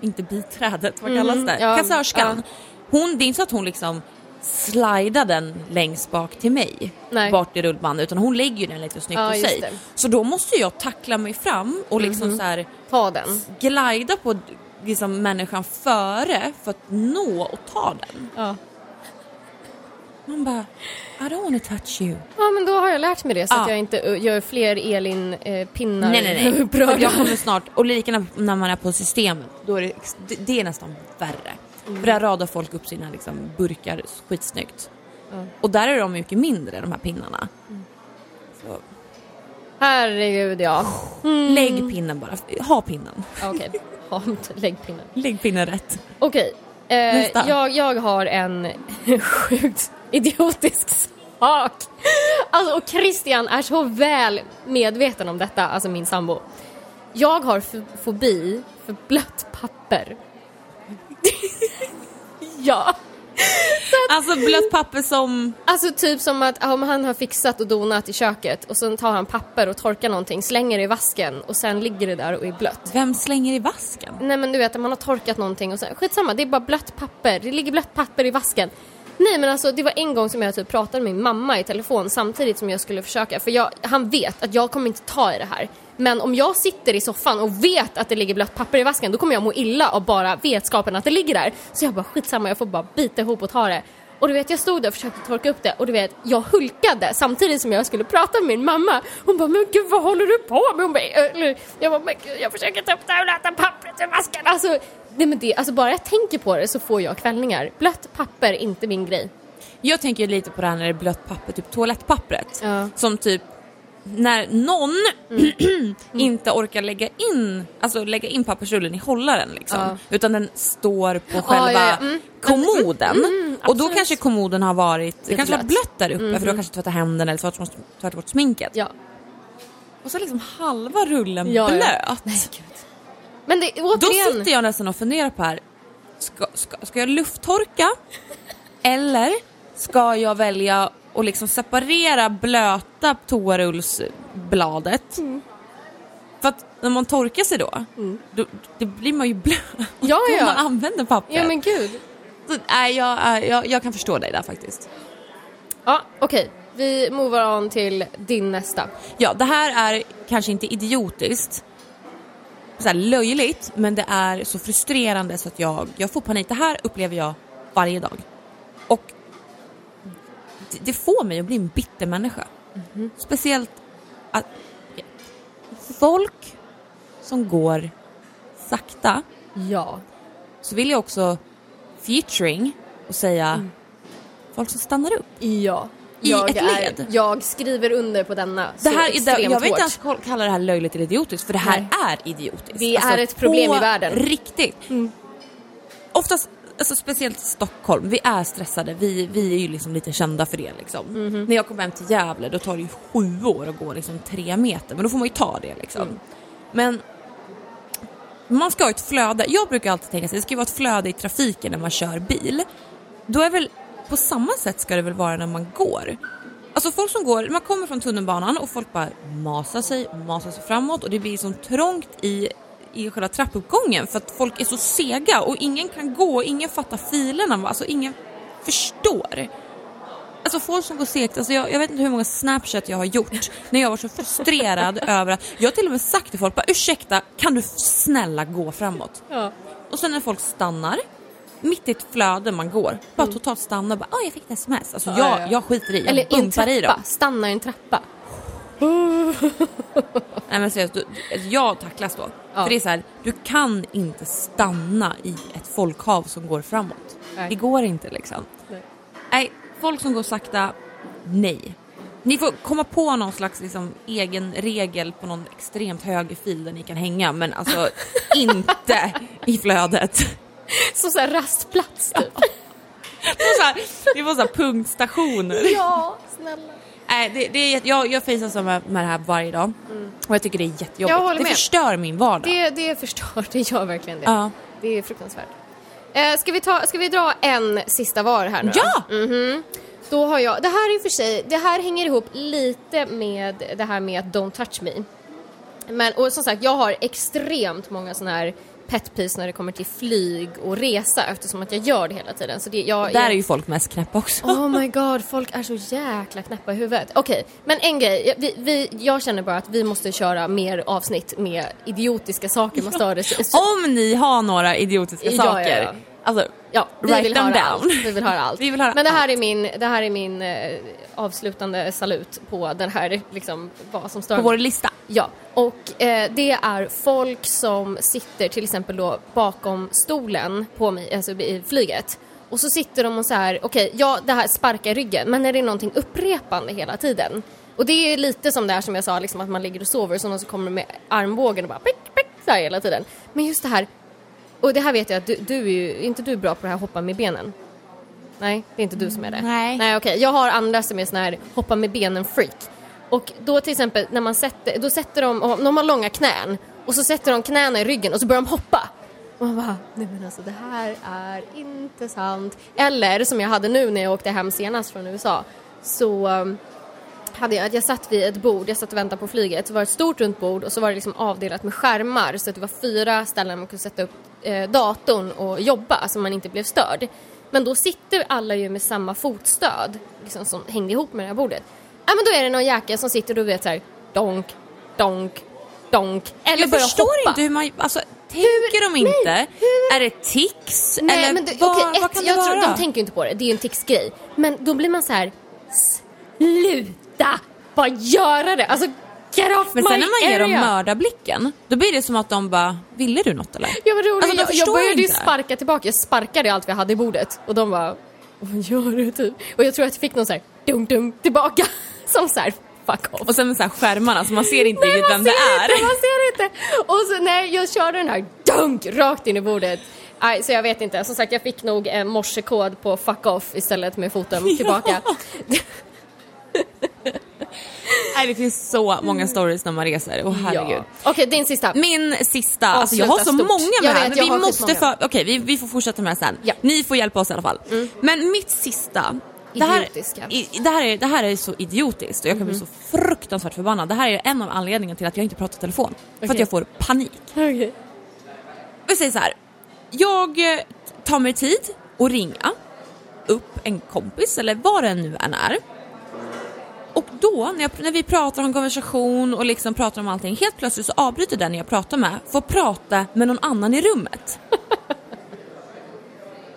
inte biträdet, vad kallas det? ja, Kassörskan. Hon, det är inte så att hon liksom slidar den längst bak till mig Nej. bort i rullbandet utan hon lägger ju den lite snyggt Ja, sig. det. Så då måste jag tackla mig fram och liksom så här Ta den. glida på liksom människan före för att nå och ta den. Ja. Man bara, I don't wanna touch you. ja, men då har jag lärt mig det så Ja. att jag inte uh, gör fler Elin-pinnar Nej nej nej. upprörda. För jag kommer snart, och likadant när man är på systemet, då är det, det, är nästan värre. För där radar folk upp sina liksom, burkar skitsnyggt. Ja. Och där är de mycket mindre de här pinnarna. Så, Herregud ja. Lägg pinnen bara, ha pinnen. Okej, Ha, lägg pinnen. Lägg pinnen rätt. Okej, eh, Nästa. jag, jag har en sjukt idiotisk sak. Alltså, och Christian är så väl medveten om detta, alltså min sambo. Jag har fobi för blött papper. ja. Alltså blött papper som... Alltså typ som att om han har fixat och donat i köket och sen tar han papper och torkar någonting, slänger det i vasken och sen ligger det där och är blött. Vem slänger i vasken? Nej men du vet, man har torkat någonting och sen, skitsamma, det är bara blött papper. Det ligger blött papper i vasken. Nej men alltså det var en gång som jag typ pratade med min mamma i telefon samtidigt som jag skulle försöka, för jag, han vet att jag kommer inte ta i det här. Men om jag sitter i soffan och vet att det ligger blött papper i vasken då kommer jag må illa av bara vetskapen att det ligger där. Så jag bara skitsamma, jag får bara bita ihop och ta det. Och du vet jag stod där och försökte torka upp det och du vet jag hulkade samtidigt som jag skulle prata med min mamma. Hon bara men gud vad håller du på med? Hon bara, "Eller-" jag bara men gud jag försöker ta upp det här och läta pappret ur vasken. Alltså, nej, men det, alltså bara jag tänker på det så får jag kvällningar. Blött papper, inte min grej. Jag tänker lite på det här när det är blött papper, typ toalettpappret. Ja. Som typ när någon inte orkar lägga in, alltså lägga in pappersrullen i hållaren liksom. Ja. Utan den står på själva ja, ja. Mm. kommoden. och då kanske kommoden har varit, det kanske var blött. där uppe för du har kanske tvättat händerna eller tvättat, tvättat bort sminket. Ja. Och så är liksom halva rullen Ja, blöt. Nej. Men det, Då sitter jag nästan och funderar på här, ska, ska, ska jag lufttorka eller ska jag välja att liksom separera blöta toarullsbladet? Mm. För att när man torkar sig då, då, då blir man ju blöt Ja, ja. man använder pappret. Ja men gud. Så, nej, jag, jag, jag kan förstå dig där faktiskt. Ja, okej. Vi movar on till din nästa. Ja, det här är kanske inte idiotiskt, så här löjligt, men det är så frustrerande så att jag, jag får panik. Det här upplever jag varje dag. Det, det får mig att bli en bitter människa. Speciellt att folk som går sakta Ja. så vill jag också featuring och säga folk som stannar upp. Ja. I jag ett är, led. Jag skriver under på denna Det här är, extremt jag vill inte hårt. ens kalla det här löjligt eller idiotiskt för det här är idiotiskt. Det är ett problem i världen. Mm. Riktigt. Oftast, alltså speciellt Stockholm, vi är stressade, vi, vi är ju liksom lite kända för det liksom. Mhm. När jag kommer hem till Gävle då tar det ju sju år att gå liksom tre meter, men då får man ju ta det liksom. Mm. Men man ska ha ett flöde, jag brukar alltid tänka sig det ska ju vara ett flöde i trafiken när man kör bil. Då är väl, på samma sätt ska det väl vara när man går. Alltså folk som går, man kommer från tunnelbanan och folk bara masar sig, masar sig framåt och det blir så trångt i, i själva trappuppgången för att folk är så sega och ingen kan gå, ingen fattar filerna, alltså ingen förstår. Alltså folk som går segt, alltså jag, jag vet inte hur många snapchat jag har gjort när jag var så frustrerad över att, jag har till och med sagt till folk bara ursäkta, kan du snälla gå framåt? Ja. Och sen när folk stannar, mitt i ett flöde man går, bara totalt stannar och bara åh jag fick ett sms. Alltså Mm. Ja, jag, ja. jag skiter i, jag Eller bumpar i dem. Stanna i en trappa. Nej men seriöst, du- jag tacklas då. Ja. För det är så här, du kan inte stanna i ett folkhav som går framåt. Nej. Det går inte liksom. Nej. Nej, folk som går sakta, nej. Ni får komma på någon slags liksom, egen regel på någon extremt hög fil där ni kan hänga men alltså inte i flödet. Så såhär rastplats typ. Det var så här, det var så här punktstationer. Ja, snälla. Nej, det, det är, jag, jag facear med, det här varje dag och jag tycker det är jättejobbigt. Det förstör min vardag. Det, det förstör, det gör verkligen det. Ja. Det är fruktansvärt. Eh, ska, vi ta, ska vi dra en sista var här nu då? Ja! Då har jag, det här är för sig, det här hänger ihop lite med det här med don't touch me. Men och som sagt, jag har extremt många sådana här pet peeves när det kommer till flyg och resa eftersom att jag gör det hela tiden. Så det, jag, Där jag, är ju folk mest knäppa också. Oh my god, folk är så jäkla knäppa i huvudet. Okej, men en grej. Vi, vi, jag känner bara att vi måste köra mer avsnitt med idiotiska saker man stör sig Om ni har några idiotiska Ja, ja, saker, ja. Alltså Ja, vi write vill them down. allt. Vi vill höra allt. Vi vill höra Men det här allt. är min, det här är min eh, avslutande salut på den här, liksom, vad som stör på vår lista. Ja, och eh, det är folk som sitter till exempel då bakom stolen på mig, alltså i flyget. Och så sitter de och så här, okej, ja det här sparkar ryggen, men är det någonting upprepande hela tiden? Och det är lite som det här som jag sa, liksom att man ligger och sover och så någon som kommer med armbågen och bara pick, pick, så här hela tiden. Men just det här, och det här vet jag att du, du är ju, inte du bra på det här hoppa med benen? Nej, det är inte du som är det. Nej. Nej okej, jag har andra som är såna här hoppa med benen freak. Och då till exempel när man sätter, då sätter de, de har långa knän och så sätter de knäna i ryggen och så börjar de hoppa. Och man bara, nej men alltså det här är inte sant. Eller som jag hade nu när jag åkte hem senast från USA. Så um, hade jag, jag satt vid ett bord, jag satt och väntade på flyget. Så var det ett stort runt bord och så var det liksom avdelat med skärmar. Så att det var fyra ställen man kunde sätta upp eh, datorn och jobba så man inte blev störd. Men då sitter alla ju med samma fotstöd liksom, som hängde ihop med det här bordet. Ja men då är det någon jäkel som sitter och vet såhär donk, donk, donk eller Jag börja förstår hoppa. inte hur man, alltså tänker de inte? nej, Är det tics? Nej, eller men du, vad, vad ett, kan det jag vara? tror, de tänker ju inte på det, det är ju en tics-grej. Men då blir man så här, sluta bara göra det. Alltså get off Men sen när man ger dem mördarblicken, då blir det som att de bara, ville du något eller? Ja, men roligt. Alltså, jag, jag började ju sparka tillbaka, jag sparkade allt vi hade i bordet och de bara, vad gör du typ? Och jag tror att jag fick någon så här dunk dunk tillbaka som så här fuck off. Och sen så här skärmarna så man ser inte Nej, riktigt vem det är. Inte, man ser inte. Och så när jag körde den här dunk rakt in i bordet. Nej, så jag vet inte. Som sagt, jag fick nog en morsekod på fuck off istället med foten tillbaka. Nej, det finns så många stories när man reser. Åh herregud. Ja. Okej, din sista. Min sista, alltså jag har så Avsluta många stort. med Jag vet, jag vi måste för, okej vi, vi får fortsätta med det sen. Ja. Ni får hjälpa oss i alla fall. Men mitt sista, det här, i, det, här är, det här är så idiotiskt och jag kan bli så fruktansvärt förbannad. Det här är en av anledningarna till att jag inte pratar i telefon. För att jag får panik. Okej. Vi säger så här. Jag eh, tar mig tid att ringa upp en kompis eller vad det nu än är. Och då när, jag, när vi pratar om konversation och liksom pratar om allting, helt plötsligt så avbryter den jag pratar med för att prata med någon annan i rummet.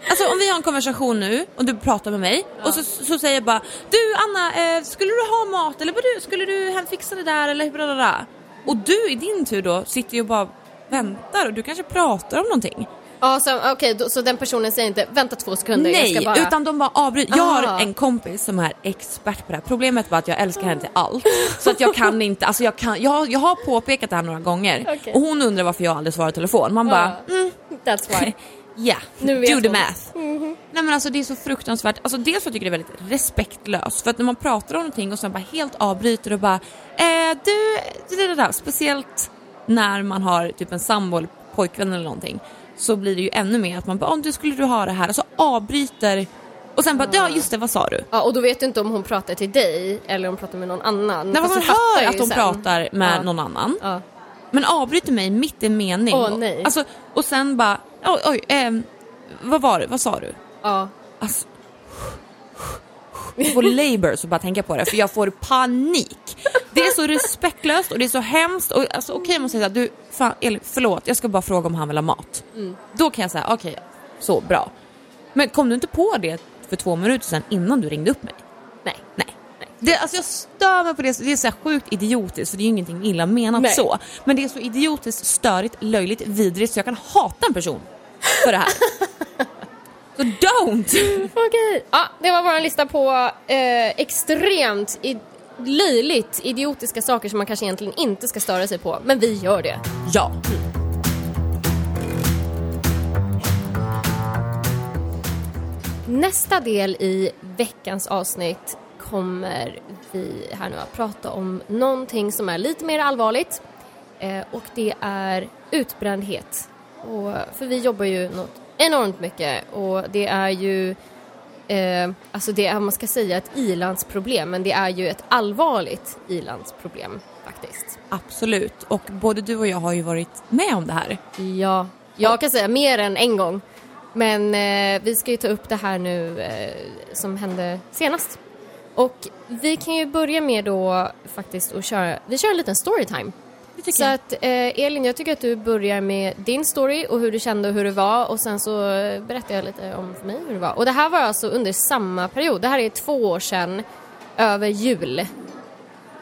Alltså om vi har en konversation nu och du pratar med mig och så, så säger jag bara Du Anna, eh, skulle du ha mat eller du, skulle du fixa det där eller bla bla. Och du i din tur då sitter ju och bara väntar och du kanske pratar om någonting. Ja, så, då, så den personen säger inte vänta två sekunder, jag Nej, ska bara... utan de bara avbryter. Jag Ah. har en kompis som är expert på det här. Problemet var att jag älskar henne till allt. Så att jag kan inte, alltså jag, kan, jag, jag har påpekat det här några gånger. Okej. Och hon undrar varför jag aldrig svarar i telefon. Man bara, Ja. That's why. ja, vet do the math. Nej men alltså det är så fruktansvärt, alltså dels för att jag tycker det är väldigt respektlöst för att när man pratar om någonting och sen bara helt avbryter och bara eh, du, det där, speciellt när man har typ en sambo eller pojkvän eller någonting så blir det ju ännu mer att man bara om du skulle du ha det här så avbryter och sen bara ja just det vad sa du? Ja, och då vet du inte om hon pratar till dig eller om hon pratar med någon annan. Fast man hör att hon sen. pratar med Ja. någon annan Ja. men avbryter mig mitt i en mening. Åh, nej. Alltså, och sen bara oj, oj ehm, vad var det, vad sa du? ja. Alltså, får labor så bara tänka på det för jag får panik. Det är så respektlöst och det är så hemskt. Och, alltså, Okej, jag måste säga du, fan, Elin, förlåt, jag ska bara fråga om han vill ha mat. Då kan jag säga okej, så bra. Men kom du inte på det för två minuter sedan innan du ringde upp mig? Nej. Nej. Det, alltså jag stör mig på det, det är så här sjukt idiotiskt för det är ju ingenting illa menat Nej. så. Men det är så idiotiskt, störigt, löjligt, vidrigt så jag kan hata en person för det här. så don't! Okej. Ja, det var vår lista på eh, extremt löjligt idiotiska saker som man kanske egentligen inte ska störa sig på. Men vi gör det. Ja. Nästa del i veckans avsnitt kommer vi här nu att prata om någonting som är lite mer allvarligt. Eh, och det är utbrändhet. Och, för vi jobbar ju något enormt mycket och det är ju eh, alltså det är, man ska säga ett ilandsproblem men det är ju ett allvarligt ilandsproblem faktiskt. Absolut. Och både du och jag har ju varit med om det här. Ja, jag kan säga mer än en gång. Men eh, vi ska ju ta upp det här nu eh, som hände senast. Och vi kan ju börja med då faktiskt att köra, vi kör en liten storytime. Så jag. att eh, Elin, jag tycker att du börjar med din story och hur du kände och hur det var och sen så berättar jag lite om för mig hur det var. Och det här var alltså under samma period, det här är två år sedan, över jul.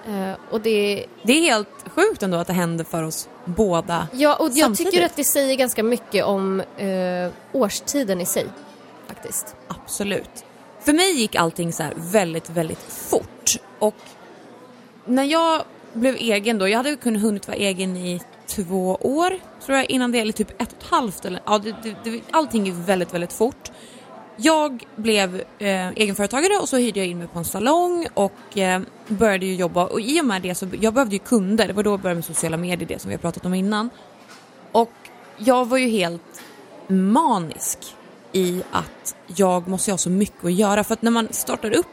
Eh, och det, Det är helt sjukt ändå att det händer för oss båda Ja, och jag samtidigt. tycker att det säger ganska mycket om eh, årstiden i sig, faktiskt. Absolut. För mig gick allting så här väldigt, väldigt fort. Och när jag blev egen då, jag hade kunnat hunnit vara egen i två år tror jag innan det, eller typ ett och ett halvt. Eller, ja, det, det, det, allting gick väldigt, väldigt fort. Jag blev eh, egenföretagare och så hyrde jag in mig på en salong och eh, började ju jobba och i och med det så jag behövde ju kunder, det var då jag började med sociala medier, det som vi har pratat om innan. Och jag var ju helt manisk i att jag måste ha så mycket att göra för att när man startar upp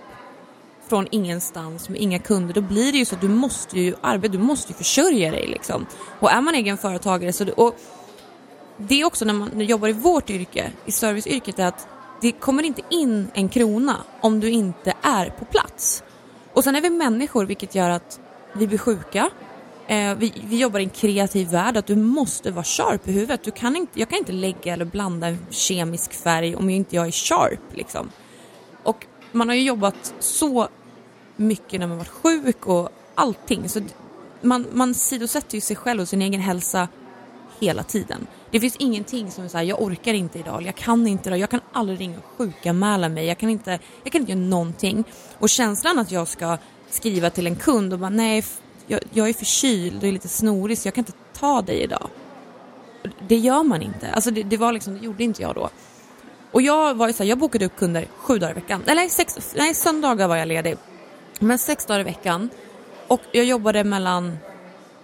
från ingenstans med inga kunder då blir det ju så att du måste ju arbeta, du måste ju försörja dig liksom. Och är man egen företagare så och det är också när man jobbar i vårt yrke, i serviceyrket, är att det kommer inte in en krona om du inte är på plats. Och sen är vi människor vilket gör att vi blir sjuka, eh, vi, vi jobbar i en kreativ värld, att du måste vara sharp i huvudet. Du kan inte, jag kan inte lägga eller blanda en kemisk färg om jag inte jag är sharp. Liksom. Och man har ju jobbat så mycket när man varit sjuk och allting. Så man, man sidosätter ju sig själv och sin egen hälsa hela tiden. Det finns ingenting som är såhär, jag orkar inte idag, jag kan inte idag, jag kan aldrig ringa och sjukanmäla mig, jag kan, inte, jag kan inte göra någonting. Och känslan att jag ska skriva till en kund och bara nej, jag, jag är förkyld och är lite snorig så jag kan inte ta dig idag. Det gör man inte, alltså det, det var liksom, det gjorde inte jag då. Och jag var ju såhär, jag bokade upp kunder sju dagar i veckan, eller sex, nej söndagar var jag ledig. Men sex dagar i veckan och jag jobbade mellan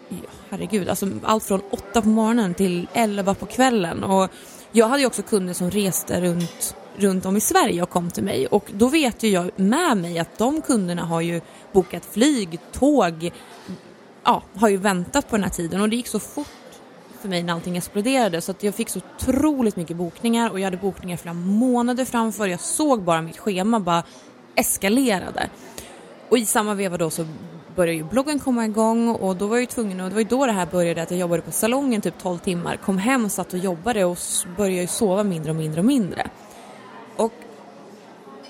ja, herregud, alltså allt från åtta på morgonen till elva på kvällen. Och jag hade ju också kunder som reste runt, runt om i Sverige och kom till mig och då vet ju jag med mig att de kunderna har ju bokat flyg, tåg, ja, har ju väntat på den här tiden och det gick så fort för mig när allting exploderade så att jag fick så otroligt mycket bokningar och jag hade bokningar flera månader framför. Jag såg bara mitt schema bara eskalerade. Och i samma veva då så började ju bloggen komma igång och då var jag ju tvungen och det var ju då det här började att jag jobbade på salongen typ 12 timmar, kom hem, satt och jobbade och började ju sova mindre och mindre och mindre. Och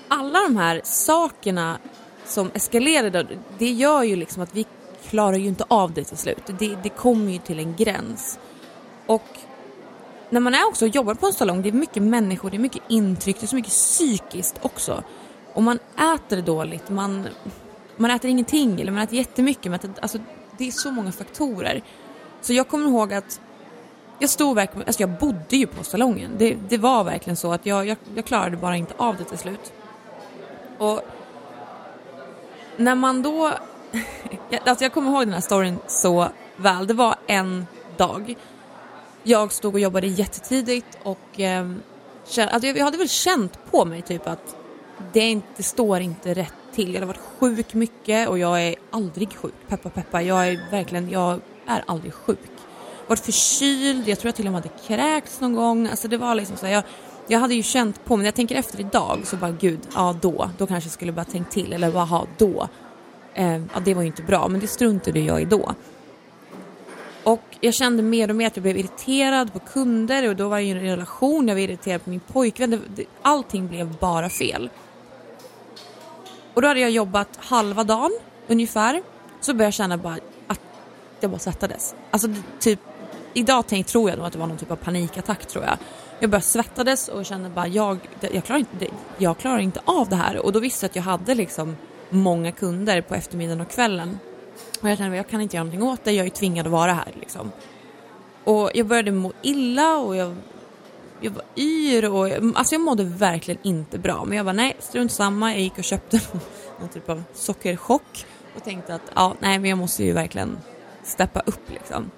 alla de här sakerna som eskalerade, det gör ju liksom att vi klarar ju inte av det till slut. Det, det kommer ju till en gräns. Och när man är också och jobbar på en salong, det är mycket människor, det är mycket intryck, det är så mycket psykiskt också. Och man äter dåligt, man man äter ingenting eller man äter jättemycket. Man äter, alltså, det är så många faktorer. Så jag kommer ihåg att jag stod verkligen, alltså jag bodde ju på salongen. Det, det var verkligen så att jag, jag, jag klarade bara inte av det till slut. Och när man då, alltså jag kommer ihåg den här storyn så väl. Det var en dag. Jag stod och jobbade jättetidigt och eh, alltså jag hade väl känt på mig typ att det, inte, det står inte rätt till. Jag har varit sjuk mycket och jag är aldrig sjuk. Peppa peppa, jag är verkligen, jag är aldrig sjuk. Varit förkyld, jag tror jag till och med hade kräkts någon gång. Alltså det var liksom så här, jag, jag hade ju känt på mig, när jag tänker efter idag så bara gud, ja då, då kanske jag skulle bara tänkt till eller bara ha då. Eh, ja det var ju inte bra men det struntade jag i då. Och jag kände mer och mer att jag blev irriterad på kunder och då var jag i en relation, jag var irriterad på min pojkvän. Allting blev bara fel. Och då hade jag jobbat halva dagen ungefär. Så började jag känna bara att jag bara svettades. Alltså typ, idag tänk, tror jag nog att det var någon typ av panikattack tror jag. Jag började svettades och kände bara jag, jag, klarar inte, jag klarar inte av det här. Och då visste jag att jag hade liksom många kunder på eftermiddagen och kvällen. Och jag kände att jag kan inte göra någonting åt det, jag är tvingad att vara här liksom. Och jag började må illa och jag jag var yr och alltså jag mådde verkligen inte bra. Men jag var nej, strunt samma. Jag gick och köpte någon typ av sockerchock och tänkte att ja, nej, men jag måste ju verkligen steppa upp liksom.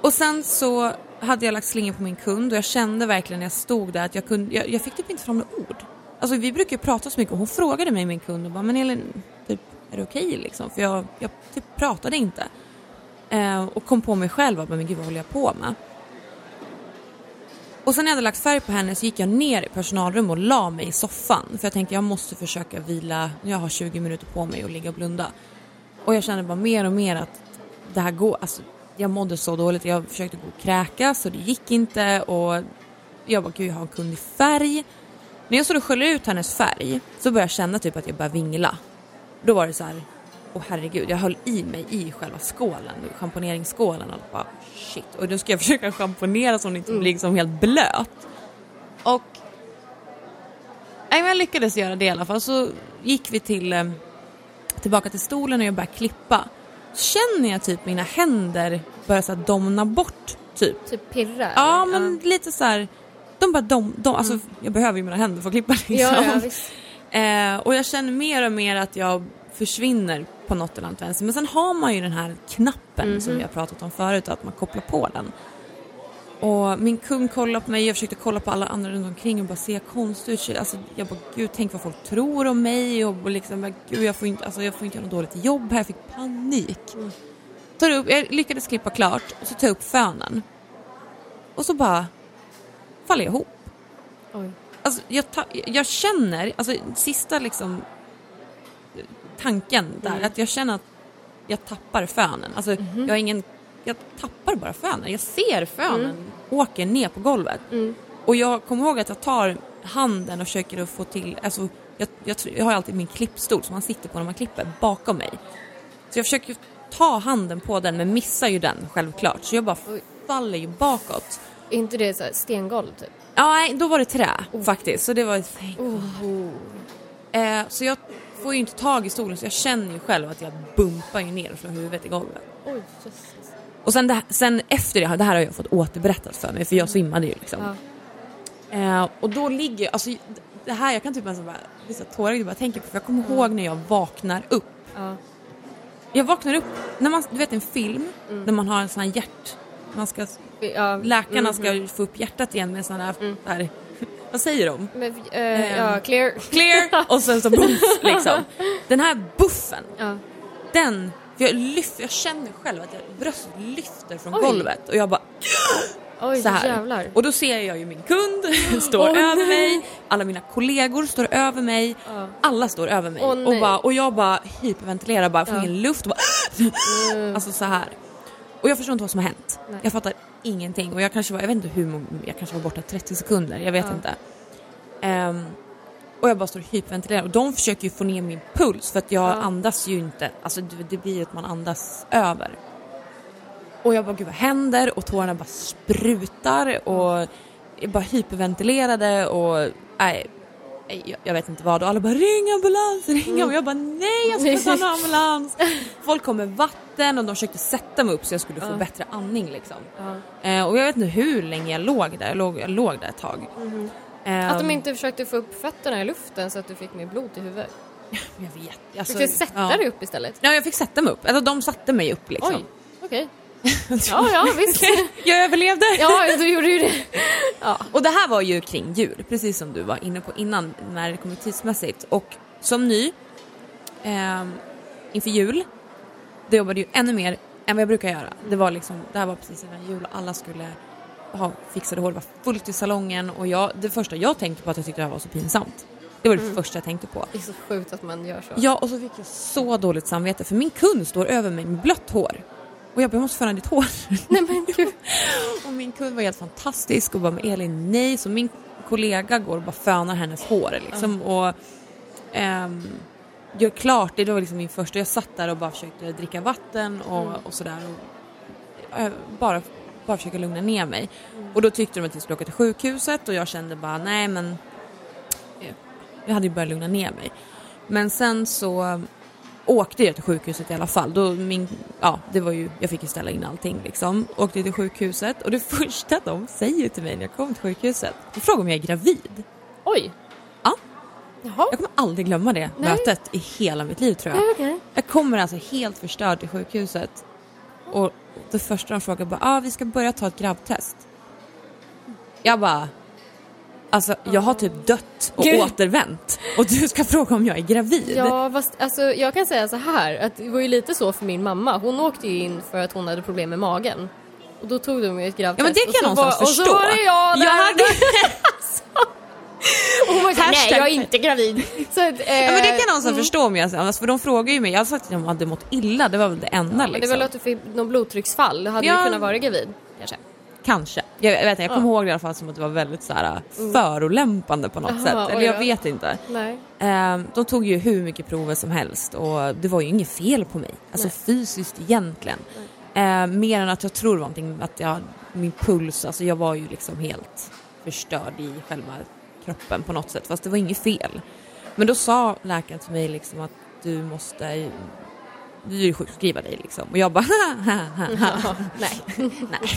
Och sen så hade jag lagt slingor på min kund och jag kände verkligen när jag stod där att jag kunde, jag, jag fick typ inte fram några ord. Alltså vi brukar ju prata så mycket och hon frågade mig, min kund, och bara, men Elin, typ, är det okej okay, liksom? För jag, jag typ pratade inte. Eh, och kom på mig själv, men gud vad håller jag på med? Och sen när jag hade lagt färg på henne så gick jag ner i personalrummet och la mig i soffan. För jag tänkte jag måste försöka vila, jag har 20 minuter på mig och ligga och blunda. Och jag kände bara mer och mer att det här går, alltså jag mådde så dåligt. Jag försökte gå och kräkas och det gick inte och jag bara gud jag har en kund i färg. När jag stod och sköljde ut hennes färg så började jag känna typ att jag började vingla. Då var det så här, åh herregud, jag höll i mig i själva skålen, schamponeringsskålen och bara shit. Och då ska jag försöka schamponera så hon inte mm. blir liksom helt blöt. Och nej, jag lyckades göra det i alla fall. Så gick vi till eh, tillbaka till stolen och jag började klippa. Så känner jag typ mina händer börja så domna bort typ. Typ pirra? Ja men ja. lite så här, de bara dom, dom alltså mm. jag behöver ju mina händer för att klippa liksom. Ja, ja, eh, och jag känner mer och mer att jag försvinner på något eller annat vänster. Men sen har man ju den här knappen mm -hmm. som vi har pratat om förut, att man kopplar på den. Och min kung kollade på mig, jag försökte kolla på alla andra runt omkring och bara se konstig ut. Alltså, jag bara, gud tänk vad folk tror om mig och liksom, gud jag får inte, alltså, jag får inte göra något dåligt jobb här, jag fick panik. Mm. Tar upp, jag lyckades klippa klart och så tar jag upp fönen. Och så bara faller jag ihop. Oj. Alltså, jag, ta, jag känner, alltså sista liksom tanken där. Mm. Att jag känner att jag tappar fönen. Alltså Mhm. jag har ingen, jag tappar bara fönen. Jag ser fönen åker ner på golvet. Mm. Och jag kommer ihåg att jag tar handen och försöker att få till, alltså jag, jag, jag har alltid min klippstol som man sitter på när man klipper bakom mig. Så jag försöker ta handen på den men missar ju den självklart. Så jag bara Oj. faller ju bakåt. Är inte det så stengolv typ? Ja, nej, då var det trä faktiskt. Så det var thank Oh. Eh, så jag får ju inte tag i stolen så jag känner ju själv att jag bumpar ju ner från huvudet i golvet. Oj, Jesus. Och sen, det, sen efter det, det här har jag fått återberättat för mig för jag svimmade ju liksom. Ja. Eh, och då ligger, alltså det här, jag kan typ nästan bara, bli så tårögd bara tänker på för jag kommer ihåg när jag vaknar upp. Ja. Jag vaknar upp, när man, du vet en film, där man har en sån här hjärt, man ska, Ja. läkarna Mhm. ska få upp hjärtat igen med sån här, där, vad säger de? Men, eh, ja, clear. Clear och sen så buff liksom. Den här buffen, Ja. den, jag, lyft, jag känner själv att jag, bröstet lyfter från Oj. golvet och jag bara Oj, så här. jävlar. Och då ser jag ju min kund står Åh, över nej. mig, alla mina kollegor står över mig, Ja. alla står över mig. Åh, och, bara, och jag bara hyperventilerar, bara får ingen luft och bara Alltså så här. Och jag förstår inte vad som har hänt. Nej. Jag fattar ingenting och jag kanske var, jag vet inte hur, jag kanske var borta 30 sekunder, jag vet Ja. inte. Ehm, och jag bara står och hyperventilerar och de försöker ju få ner min puls för att jag Ja. andas ju inte, alltså det, det blir ju att man andas över. Och jag bara, gud vad händer? Och tårarna bara sprutar och jag bara hyperventilerade och nej, jag, jag vet inte vad. Och alla bara ring ambulans, ring Mm. Och jag bara nej jag ska ta en ambulans. Folk kom med vatten och de försökte sätta mig upp så jag skulle få Ja. bättre andning liksom. Ja. Eh, och jag vet inte hur länge jag låg där, jag låg, jag låg där ett tag. Att de inte försökte få upp fötterna i luften så att du fick mer blod i huvudet. Jag vet. Alltså, Fick du sätta ja. dig upp istället? Ja jag fick sätta mig upp, alltså de satte mig upp liksom. Oj, okej. Ja, ja, visst. jag överlevde! Ja, du gjorde ju det. Ja. Och det här var ju kring jul, precis som du var inne på innan när det kommer tidsmässigt. Och som ny, ehm, inför jul, då jobbade ju ännu mer än vad jag brukar göra. Det var liksom, det här var precis innan jul och alla skulle ha fixade hår, det var fullt i salongen och jag, det första jag tänkte på att jag tyckte det här var så pinsamt. Det var det första jag tänkte på. Det är så sjukt att man gör så. Ja, och så fick jag så dåligt samvete för min kund står över mig med blött hår. Och jag bara, jag måste föna ditt hår. Nej men gud. Och min kund var helt fantastisk och bara med Elin nej så min kollega går och bara fönar hennes hår liksom och ehm, gör klart det. Det var liksom min första. Jag satt där och bara försökte dricka vatten och, och sådär och eh, bara, bara försöka lugna ner mig. Och då tyckte de att vi skulle åka till sjukhuset och jag kände bara nej men eh, jag hade ju börjat lugna ner mig. Men sen så åkte jag till sjukhuset i alla fall. Då min, ja, det var ju, jag fick ju ställa in allting liksom. Åkte till sjukhuset och det första de säger till mig när jag kom till sjukhuset, de frågar om jag är gravid. Oj. Ja. Jaha. Jag kommer aldrig glömma det Nej. mötet i hela mitt liv tror jag. Nej, okej. Jag kommer alltså helt förstörd till sjukhuset och det första de frågar bara, ah, vi ska börja ta ett grabbtest. Jag bara, alltså jag har typ dött och Gud. återvänt och du ska fråga om jag är gravid. Ja, fast, alltså, jag kan säga så här att det var ju lite så för min mamma. Hon åkte ju in för att hon hade problem med magen. Och då tog de ju ett gravtest. Ja men det kan jag någonstans var, förstå. Och så var det jag där. Jag hade, Och hon var så nej jag är inte gravid. Så eh, ja, men det kan jag någonstans mm. förstå om jag alltså, för de frågar ju mig, jag sagt att de hade mått illa, det var väl det enda Men det är liksom. väl att du fick någon blodtrycksfall. Du hade Ja. ju kunnat vara gravid. Kanske. Jag, jag vet inte, jag kommer Ja. ihåg det i alla fall som att det var väldigt så här, förolämpande på något Jaha, sätt. Eller jag då. vet inte. Ehm, de tog ju hur mycket prover som helst och det var ju inget fel på mig. Alltså Nej. fysiskt egentligen. Ehm, mer än att jag tror någonting, att jag, min puls, alltså jag var ju liksom helt förstörd i själva kroppen på något sätt. Fast det var inget fel. Men då sa läkaren till mig liksom att du måste du sjukskriva dig liksom. Och jag bara Ja, nej. Nej,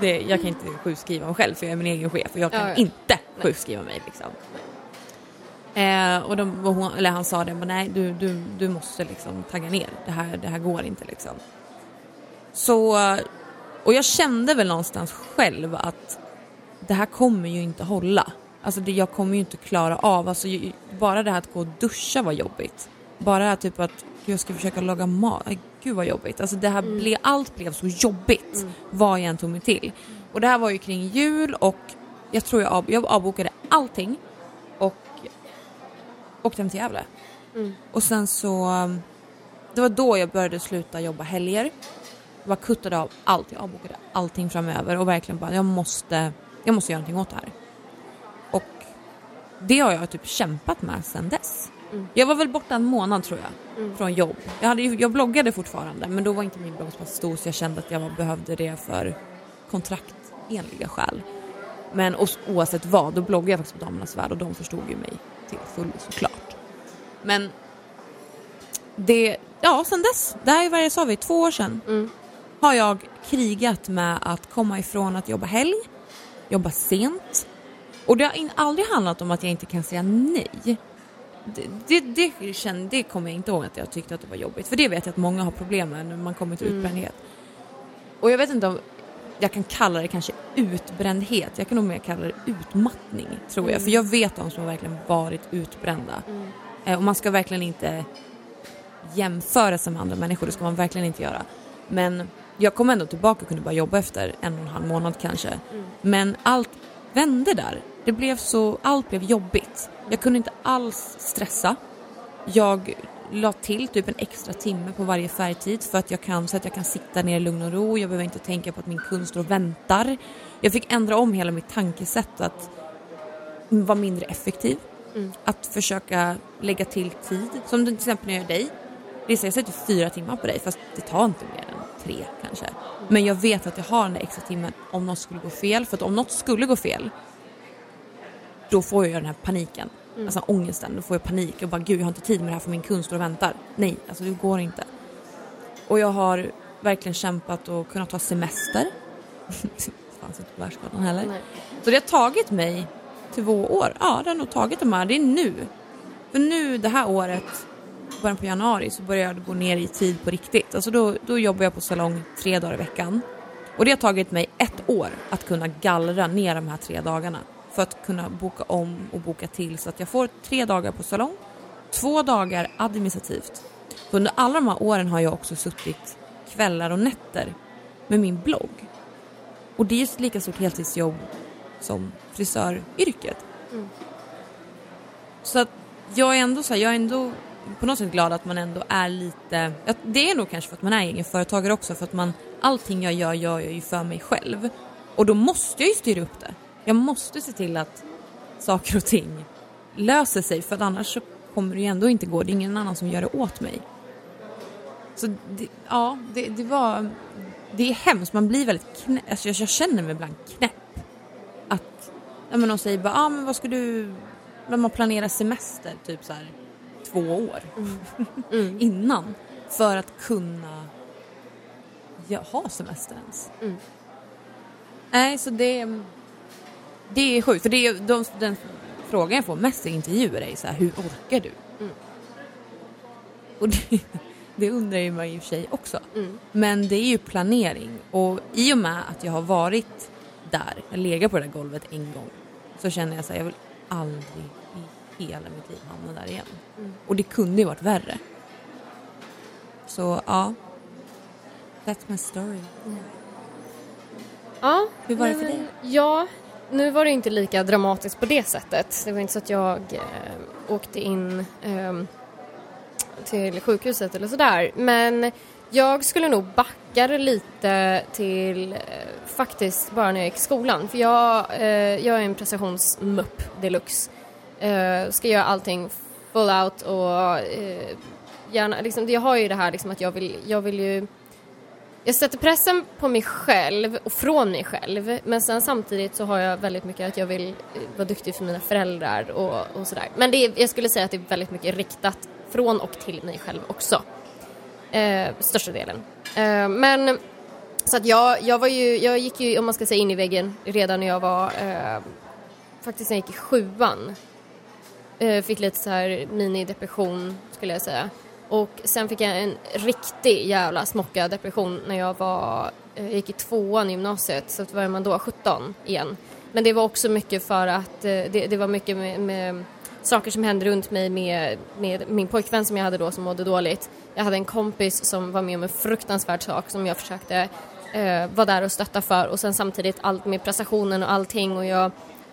det, jag kan inte sjukskriva mig själv för jag är min egen chef och jag kan Ja, ja. inte sjukskriva mig. Liksom. Eh, och, de, och hon, eller han sa det, men nej du, du, du måste liksom tagga ner, det här, det här går inte liksom. Så, och jag kände väl någonstans själv att det här kommer ju inte hålla. Alltså det, jag kommer ju inte klara av, alltså, ju- bara det här att gå och duscha var jobbigt. Bara typ att jag ska försöka laga mat, Ay, gud vad jobbigt. Alltså det här ble, allt blev så jobbigt vad jag än tog mig till. Och det här var ju kring jul och jag tror jag, av, jag avbokade allting och åkte hem till Gävle. Mm. Och sen så det var då jag började sluta jobba helger. Jag bara kuttade av allt, jag avbokade allting framöver och verkligen bara, jag måste, jag måste göra någonting åt det här. Och det har jag typ kämpat med sedan dess. Jag var väl borta en månad tror jag, från jobb. Jag, hade, jag bloggade fortfarande men då var inte min blogg så pass stor så jag kände att jag behövde det för kontraktenliga skäl. Men oavsett vad, då bloggade jag faktiskt på Damernas Värld och de förstod ju mig till fullo såklart. Men det, ja sen dess, det här är vad jag sa vi, två år sedan, Mm. har jag krigat med att komma ifrån att jobba helg, jobba sent. Och det har aldrig handlat om att jag inte kan säga nej. Det, det, det, kände, det kommer jag inte ihåg att jag tyckte att det var jobbigt. För det vet jag att många har problem med när man kommer till Mm. utbrändhet. Och jag vet inte om jag kan kalla det kanske utbrändhet. Jag kan nog mer kalla det utmattning tror jag. För jag vet de som har verkligen varit utbrända. Eh, och man ska verkligen inte jämföra sig med andra människor, det ska man verkligen inte göra. Men jag kom ändå tillbaka och kunde bara jobba efter en och en halv månad kanske. Men allt vände där. Det blev så, allt blev jobbigt. Jag kunde inte alls stressa. Jag la till typ en extra timme på varje färgtid för att jag kan, så att jag kan sitta ner i lugn och ro. Jag behöver inte tänka på att min kund står och väntar. Jag fick ändra om hela mitt tankesätt att vara mindre effektiv. Att försöka lägga till tid. Som till exempel när jag gör dig. Lisa, jag sätter fyra timmar på dig fast det tar inte mer än tre kanske. Men jag vet att jag har den där extra timmen om något skulle gå fel. För att om något skulle gå fel då får jag den här paniken. Alltså ångesten. Då får jag panik och bara gud jag har inte tid med det här för min kund står och väntar. Nej, alltså det går inte. Och jag har verkligen kämpat och kunnat ta semester. det fanns inte på världskartan heller. Nej. Så det har tagit mig två år. Ja, det har nog tagit de här. Det är nu. För nu det här året, början på januari, så börjar jag gå ner i tid på riktigt. Alltså då, då jobbar jag på salong tre dagar i veckan. Och det har tagit mig ett år att kunna gallra ner de här tre dagarna. För att kunna boka om och boka till så att jag får tre dagar på salong, två dagar administrativt. Under alla de här åren har jag också suttit kvällar och nätter med min blogg. Och det är ett lika stort heltidsjobb som frisöryrket. Så att jag är ändå så här, jag är ändå på något sätt glad att man ändå är lite, det är nog kanske för att man är egen företagare också för att man, allting jag gör gör jag ju för mig själv. Och då måste jag ju styra upp det. Jag måste se till att saker och ting löser sig för annars så kommer det ju ändå inte gå, det är ingen annan som gör det åt mig. Så det, ja, det, det var, det är hemskt, man blir väldigt knäpp, alltså jag, jag känner mig ibland knäpp. Att, ja men de säger bara, ah, men vad ska du, när man planerar semester typ så här två år innan för att kunna ja, ha semester ens. Mm. Nej, så det, det är sjukt. För det är, de, den frågan jag får mest i intervjuer är så här, hur orkar du? Mm. Och det, det undrar ju man i och för sig också. Mm. Men det är ju planering och i och med att jag har varit där, jag legat på det där golvet en gång, så känner jag så här, jag vill aldrig i hela mitt liv hamna där igen. Mm. Och det kunde ju varit värre. Så ja, that's my story. Ja, Hur var det för men- Ja, nu var det inte lika dramatiskt på det sättet. Det var inte så att jag eh, åkte in eh, till sjukhuset eller sådär. Men jag skulle nog backa det lite till eh, faktiskt bara när jag gick i skolan. För jag, eh, jag är en prestationsmupp deluxe. Eh, ska göra allting full out och eh, gärna, liksom, jag har ju det här liksom att jag vill, jag vill ju jag sätter pressen på mig själv och från mig själv men sen samtidigt så har jag väldigt mycket att jag vill eh, vara duktig för mina föräldrar och, och sådär. Men det är, jag skulle säga att det är väldigt mycket riktat från och till mig själv också. Eh, största delen. Eh, men så att jag, jag var ju, jag gick ju om man ska säga in i väggen redan när jag var eh, faktiskt när jag gick i sjuan. Eh, fick lite så här mini-depression skulle jag säga. Och sen fick jag en riktig jävla smocka depression när jag var, eh, gick i tvåan i gymnasiet. Så var man då 17 igen. Men det var också mycket för att eh, det, det var mycket med, med saker som hände runt mig med, med min pojkvän som jag hade då som mådde dåligt. Jag hade en kompis som var med om en fruktansvärd sak som jag försökte eh, vara där och stötta för och sen samtidigt allt med prestationen och allting och jag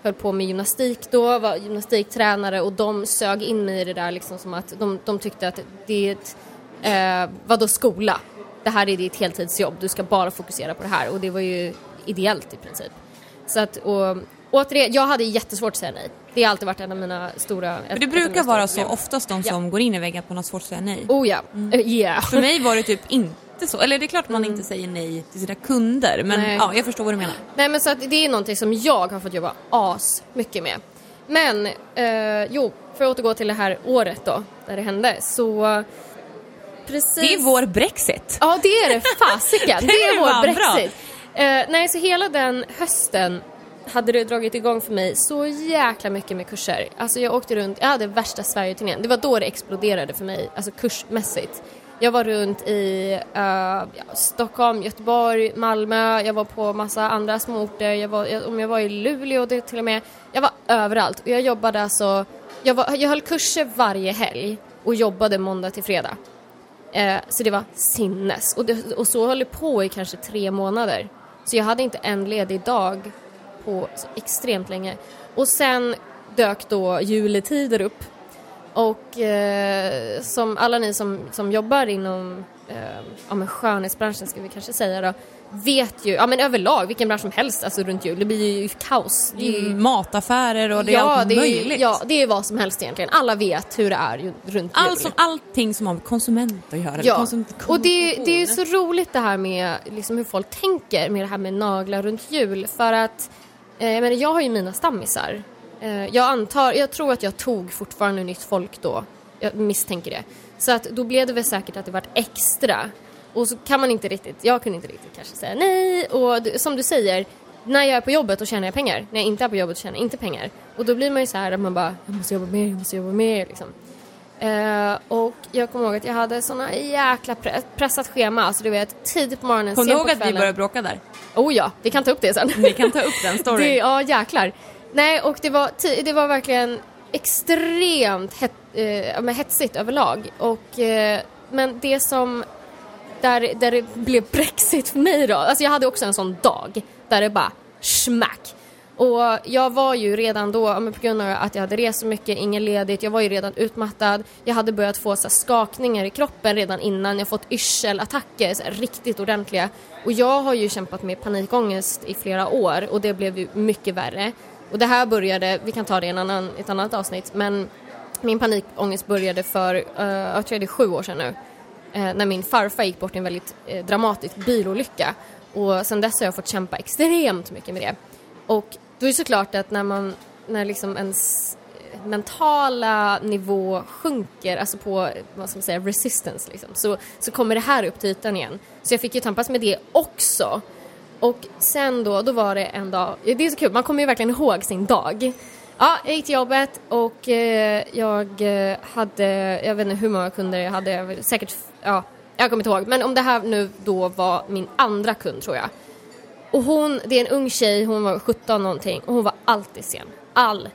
höll på med gymnastik då, var gymnastiktränare och de sög in mig i det där liksom som att de, de tyckte att det är ett Eh, vadå skola? Det här är ditt heltidsjobb, du ska bara fokusera på det här och det var ju ideellt i princip. Så att, och, återigen, jag hade jättesvårt att säga nej. Det har alltid varit en av mina stora... Men det brukar vara så oftast de Ja. som går in i väggen att man har svårt att säga nej. Oh ja, Eh, yeah. För mig var det typ inte så. Eller det är klart man inte säger nej till sina kunder men Nej. ja, jag förstår vad du menar. Nej men så att det är någonting som jag har fått jobba as mycket med. Men, eh, jo, för att återgå till det här året då, där det hände, så precis... Det är vår Brexit. Ja det är det, fasiken! det är Det vår var bra. Brexit. Eh, nej, så hela den hösten hade det dragit igång för mig så jäkla mycket med kurser. Alltså jag åkte runt, jag hade värsta Sverige-turnén. Det var då det exploderade för mig, alltså kursmässigt. Jag var runt i uh, ja, Stockholm, Göteborg, Malmö, jag var på massa andra småorter, jag var, jag, om jag var i Luleå det till och med. Jag var överallt och jag jobbade alltså, jag, var, jag höll kurser varje helg och jobbade måndag till fredag. Uh, så det var sinnes. Och, det, och så höll det på i kanske tre månader. Så jag hade inte en ledig dag på så extremt länge. Och sen dök då juletider upp. Och eh, som alla ni som, som jobbar inom eh, ja, men skönhetsbranschen ska vi kanske säga då, vet ju, ja men överlag vilken bransch som helst alltså runt jul, det blir ju kaos. Det är ju, Mm, Mataffärer och det är allt det är, möjligt. Ja, det är vad som helst egentligen. Alla vet hur det är ju, runt jul. Som, allting som har med konsument att göra. Ja, konsument- och det, det är ju så roligt det här med liksom hur folk tänker med det här med naglar runt jul för att eh, jag, menar, jag har ju mina stammisar. Eh, jag antar, jag tror att jag tog fortfarande nytt folk då. Jag misstänker det. Så att då blev det väl säkert att det vart extra. Och så kan man inte riktigt, jag kunde inte riktigt kanske säga nej och som du säger när jag är på jobbet då tjänar jag pengar. När jag inte är på jobbet tjänar jag inte pengar. Och då blir man ju så här att man bara, jag måste jobba mer, jag måste jobba mer liksom. Eh, och jag kommer ihåg att jag hade såna jäkla pre- pressat schema, alltså du vet tidigt på morgonen, Kommer du sent ihåg på att vi kvällen. började bråka där? Oh ja, vi kan ta upp det sen. Vi kan ta upp den storyn. Ja, jäklar. Nej, och det var, det var verkligen extremt het, eh, men hetsigt överlag. Och, eh, men det som, där, där det blev Brexit för mig då, alltså jag hade också en sån dag där det bara smack. Och jag var ju redan då, men på grund av att jag hade rest så mycket, ingen ledigt, jag var ju redan utmattad. Jag hade börjat få så skakningar i kroppen redan innan, jag fått yrselattacker, så riktigt ordentliga. Och jag har ju kämpat med panikångest i flera år och det blev ju mycket värre. Och det här började, vi kan ta det i en annan, ett annat avsnitt, men min panikångest började för, uh, jag tror det är sju år sedan nu, uh, när min farfar gick bort i en väldigt uh, dramatisk bilolycka. Och sen dess har jag fått kämpa extremt mycket med det. Och då är det såklart att när man, när liksom ens mentala nivå sjunker, alltså på, vad ska man säga, resistance liksom, så, så kommer det här upp till ytan igen. Så jag fick ju tampas med det också. Och sen då, då var det en dag, det är så kul, man kommer ju verkligen ihåg sin dag. Ja, jag gick till jobbet och eh, jag eh, hade, jag vet inte hur många kunder jag hade, säkert, ja, jag kommer inte ihåg. Men om det här nu då var min andra kund tror jag. Och hon, det är en ung tjej, hon var 17 någonting och hon var alltid sen. Alltid.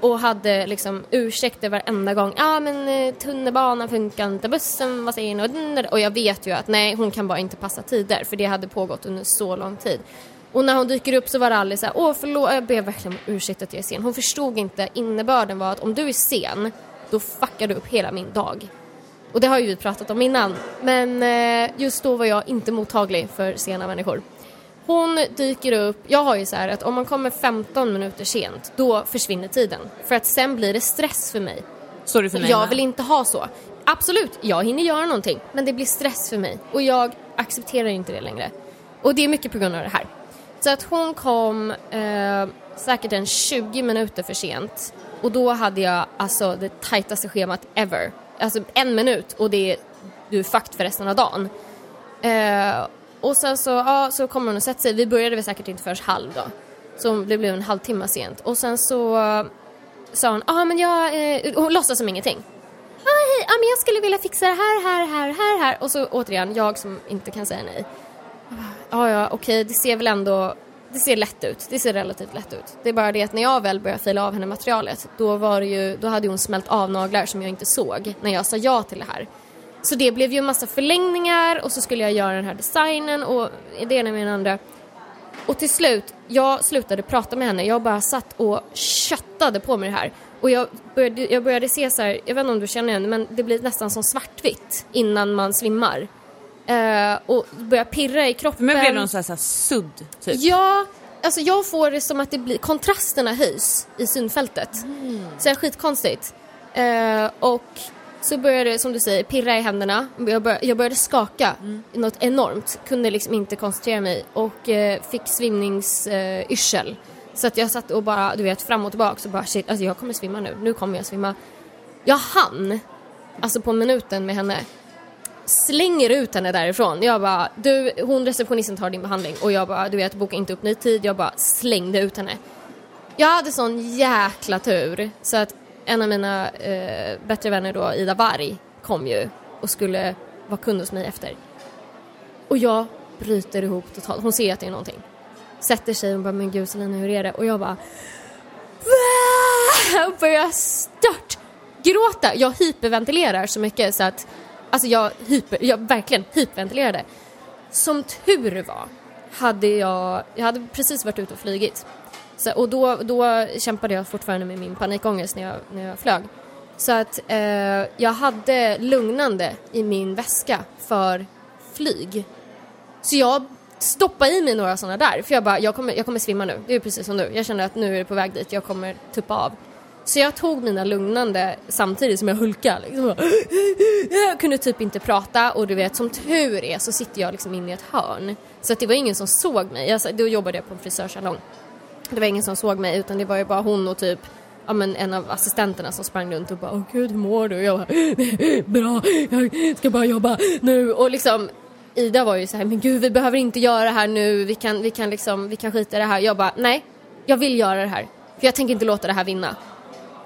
Och hade liksom ursäkter varenda gång. Ja ah, men eh, tunnelbanan funkar inte, bussen vad säger ni? och jag vet ju att nej hon kan bara inte passa tider för det hade pågått under så lång tid. Och när hon dyker upp så var det aldrig så här, åh förlåt, jag ber verkligen om ursäkt att jag är sen. Hon förstod inte, innebörden var att om du är sen, då fuckar du upp hela min dag. Och det har ju vi pratat om innan. Men eh, just då var jag inte mottaglig för sena människor. Hon dyker upp, jag har ju så här att om man kommer 15 minuter sent, då försvinner tiden. För att sen blir det stress för mig. Så det för mig Jag med. vill inte ha så. Absolut, jag hinner göra någonting, men det blir stress för mig. Och jag accepterar inte det längre. Och det är mycket på grund av det här. Så att hon kom eh, säkert en 20 minuter för sent. Och då hade jag alltså det tajtaste schemat ever. Alltså en minut och det är, du är fucked för resten av dagen. Eh, och sen så, ja, så kommer hon och sätter sig. Vi började väl säkert inte förrän halv då. Så det blev en halvtimme sent. Och sen så eh, sa hon, ja men jag, eh, hon låtsas som ingenting. Ja, ah, hej, ah, men jag skulle vilja fixa det här, här, här, här, här. Och så återigen, jag som inte kan säga nej. Ah, ja, ja, okej, det ser väl ändå, det ser lätt ut. Det ser relativt lätt ut. Det är bara det att när jag väl började fila av henne materialet, då var det ju, då hade hon smält av naglar som jag inte såg när jag sa ja till det här. Så det blev ju en massa förlängningar och så skulle jag göra den här designen och det ena med den andra. Och till slut, jag slutade prata med henne. Jag bara satt och köttade på mig det här. Och jag började, jag började se så här, jag vet inte om du känner igen det, men det blir nästan som svartvitt innan man svimmar. Eh, och börjar pirra i kroppen. Mig blev det någon sån här, så här sudd, typ. Ja, alltså jag får det som att det blir, kontrasterna höjs i synfältet. Så det är skitkonstigt. Eh, och så började det, som du säger, pirra i händerna. Jag började, jag började skaka något enormt. Kunde liksom inte koncentrera mig och eh, fick svimningsyrsel. så att jag satt och bara, du vet, fram och tillbaka och bara shit, alltså jag kommer svimma nu. Nu kommer jag svimma. Jag hann, alltså på minuten med henne slänger ut henne därifrån. Jag bara, du, hon receptionisten tar din behandling och jag bara, du vet, boka inte upp ny tid. Jag bara slängde ut henne. Jag hade sån jäkla tur så att en av mina eh, bättre vänner då, Ida Varg, kom ju och skulle vara kund hos mig efter. Och jag bryter ihop totalt. Hon ser att det är någonting. Sätter sig och bara, men gud Selina hur är det? Och jag bara, "Va?" och börjar stört gråta. Jag hyperventilerar så mycket så att, alltså jag, hyper, jag verkligen hyperventilerade. Som tur var hade jag, jag hade precis varit ute och flygit. Så, och då, då kämpade jag fortfarande med min panikångest när jag, när jag flög. Så att eh, jag hade lugnande i min väska för flyg. Så jag stoppade i mig några sådana där, för jag bara, jag kommer, jag kommer svimma nu. Det är precis som du. Jag känner att nu är det på väg dit, jag kommer tuppa av. Så jag tog mina lugnande samtidigt som jag hulkade. Liksom. Jag kunde typ inte prata och du vet, som tur är så sitter jag liksom inne i ett hörn. Så att det var ingen som såg mig. Jag, då jobbade jag på en frisörsalong. Det var ingen som såg mig utan det var ju bara hon och typ ja, men en av assistenterna som sprang runt och bara åh gud hur mår du? Och jag bara bra, jag ska bara jobba nu och liksom Ida var ju så här men gud vi behöver inte göra det här nu, vi kan, vi kan liksom, vi kan skita i det här. Jag bara nej, jag vill göra det här för jag tänker inte låta det här vinna.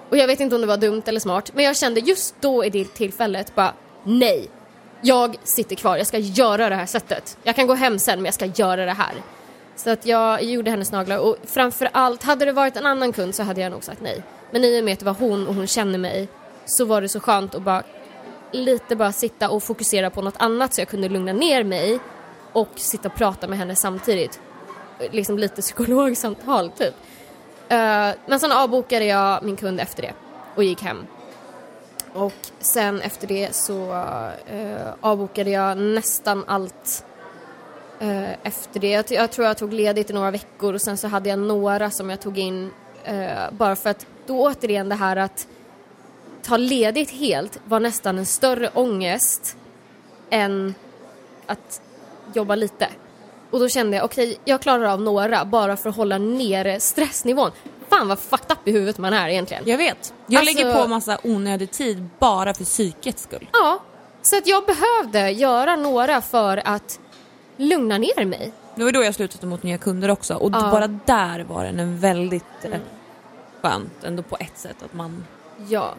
Och jag vet inte om det var dumt eller smart men jag kände just då i det tillfället bara nej, jag sitter kvar, jag ska göra det här sättet. Jag kan gå hem sen men jag ska göra det här. Så att jag gjorde hennes naglar och framför allt, hade det varit en annan kund så hade jag nog sagt nej. Men i och med att det var hon och hon känner mig så var det så skönt att bara lite bara sitta och fokusera på något annat så jag kunde lugna ner mig och sitta och prata med henne samtidigt. Liksom lite psykologsamtal typ. Eh, men sen avbokade jag min kund efter det och gick hem. Och sen efter det så eh, avbokade jag nästan allt eh, efter det. Jag, jag tror jag tog ledigt i några veckor och sen så hade jag några som jag tog in eh, bara för att då återigen det här att ta ledigt helt var nästan en större ångest än att jobba lite. Och då kände jag okej, jag klarar av några bara för att hålla nere stressnivån. Fan vad fucked up i huvudet man är egentligen. Jag vet. Jag Alltså- lägger på massa onödig tid bara för psykets skull. Ja, så att jag behövde göra några för att lugna ner mig. Det var då jag slutade mot nya kunder också och Ja. bara där var den en väldigt eh, skönt ändå på ett sätt att man... Ja.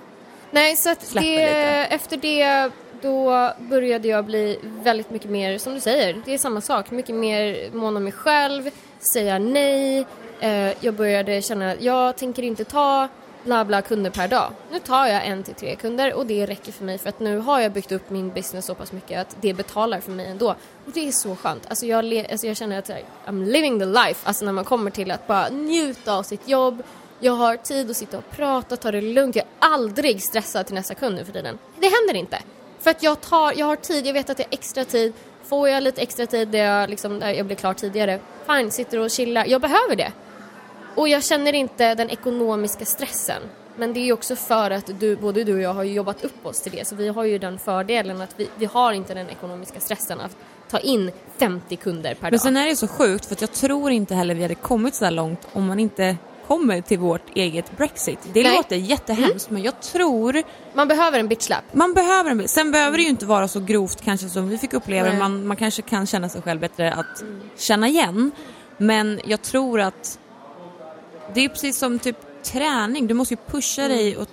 Nej, så att det, lite. efter det då började jag bli väldigt mycket mer, som du säger, det är samma sak, mycket mer mån om mig själv, säga nej. Eh, jag började känna att jag tänker inte ta bla bla kunder per dag. Nu tar jag en till tre kunder och det räcker för mig för att nu har jag byggt upp min business så pass mycket att det betalar för mig ändå. Och det är så skönt. Alltså jag, alltså jag känner att I'm living the life, alltså när man kommer till att bara njuta av sitt jobb, jag har tid att sitta och prata, ta det lugnt. Jag är aldrig stressad till nästa kund nu för tiden. Det händer inte. För att jag, tar, jag har tid, jag vet att jag har extra tid. Får jag lite extra tid där jag, liksom, där jag blir klar tidigare, fine, sitter och chillar. Jag behöver det. Och jag känner inte den ekonomiska stressen. Men det är ju också för att du, både du och jag har jobbat upp oss till det. Så vi har ju den fördelen att vi, vi har inte den ekonomiska stressen att ta in 50 kunder per Men dag. sen är det så sjukt för jag tror inte heller vi hade kommit så långt om man inte kommer till vårt eget Brexit. Det Nej. låter jättehemskt men jag tror Man behöver en bitchlap. man behöver en bil. Sen behöver det ju inte vara så grovt kanske som vi fick uppleva man, man kanske kan känna sig själv bättre att känna igen. Men jag tror att det är precis som typ träning, du måste ju pusha dig och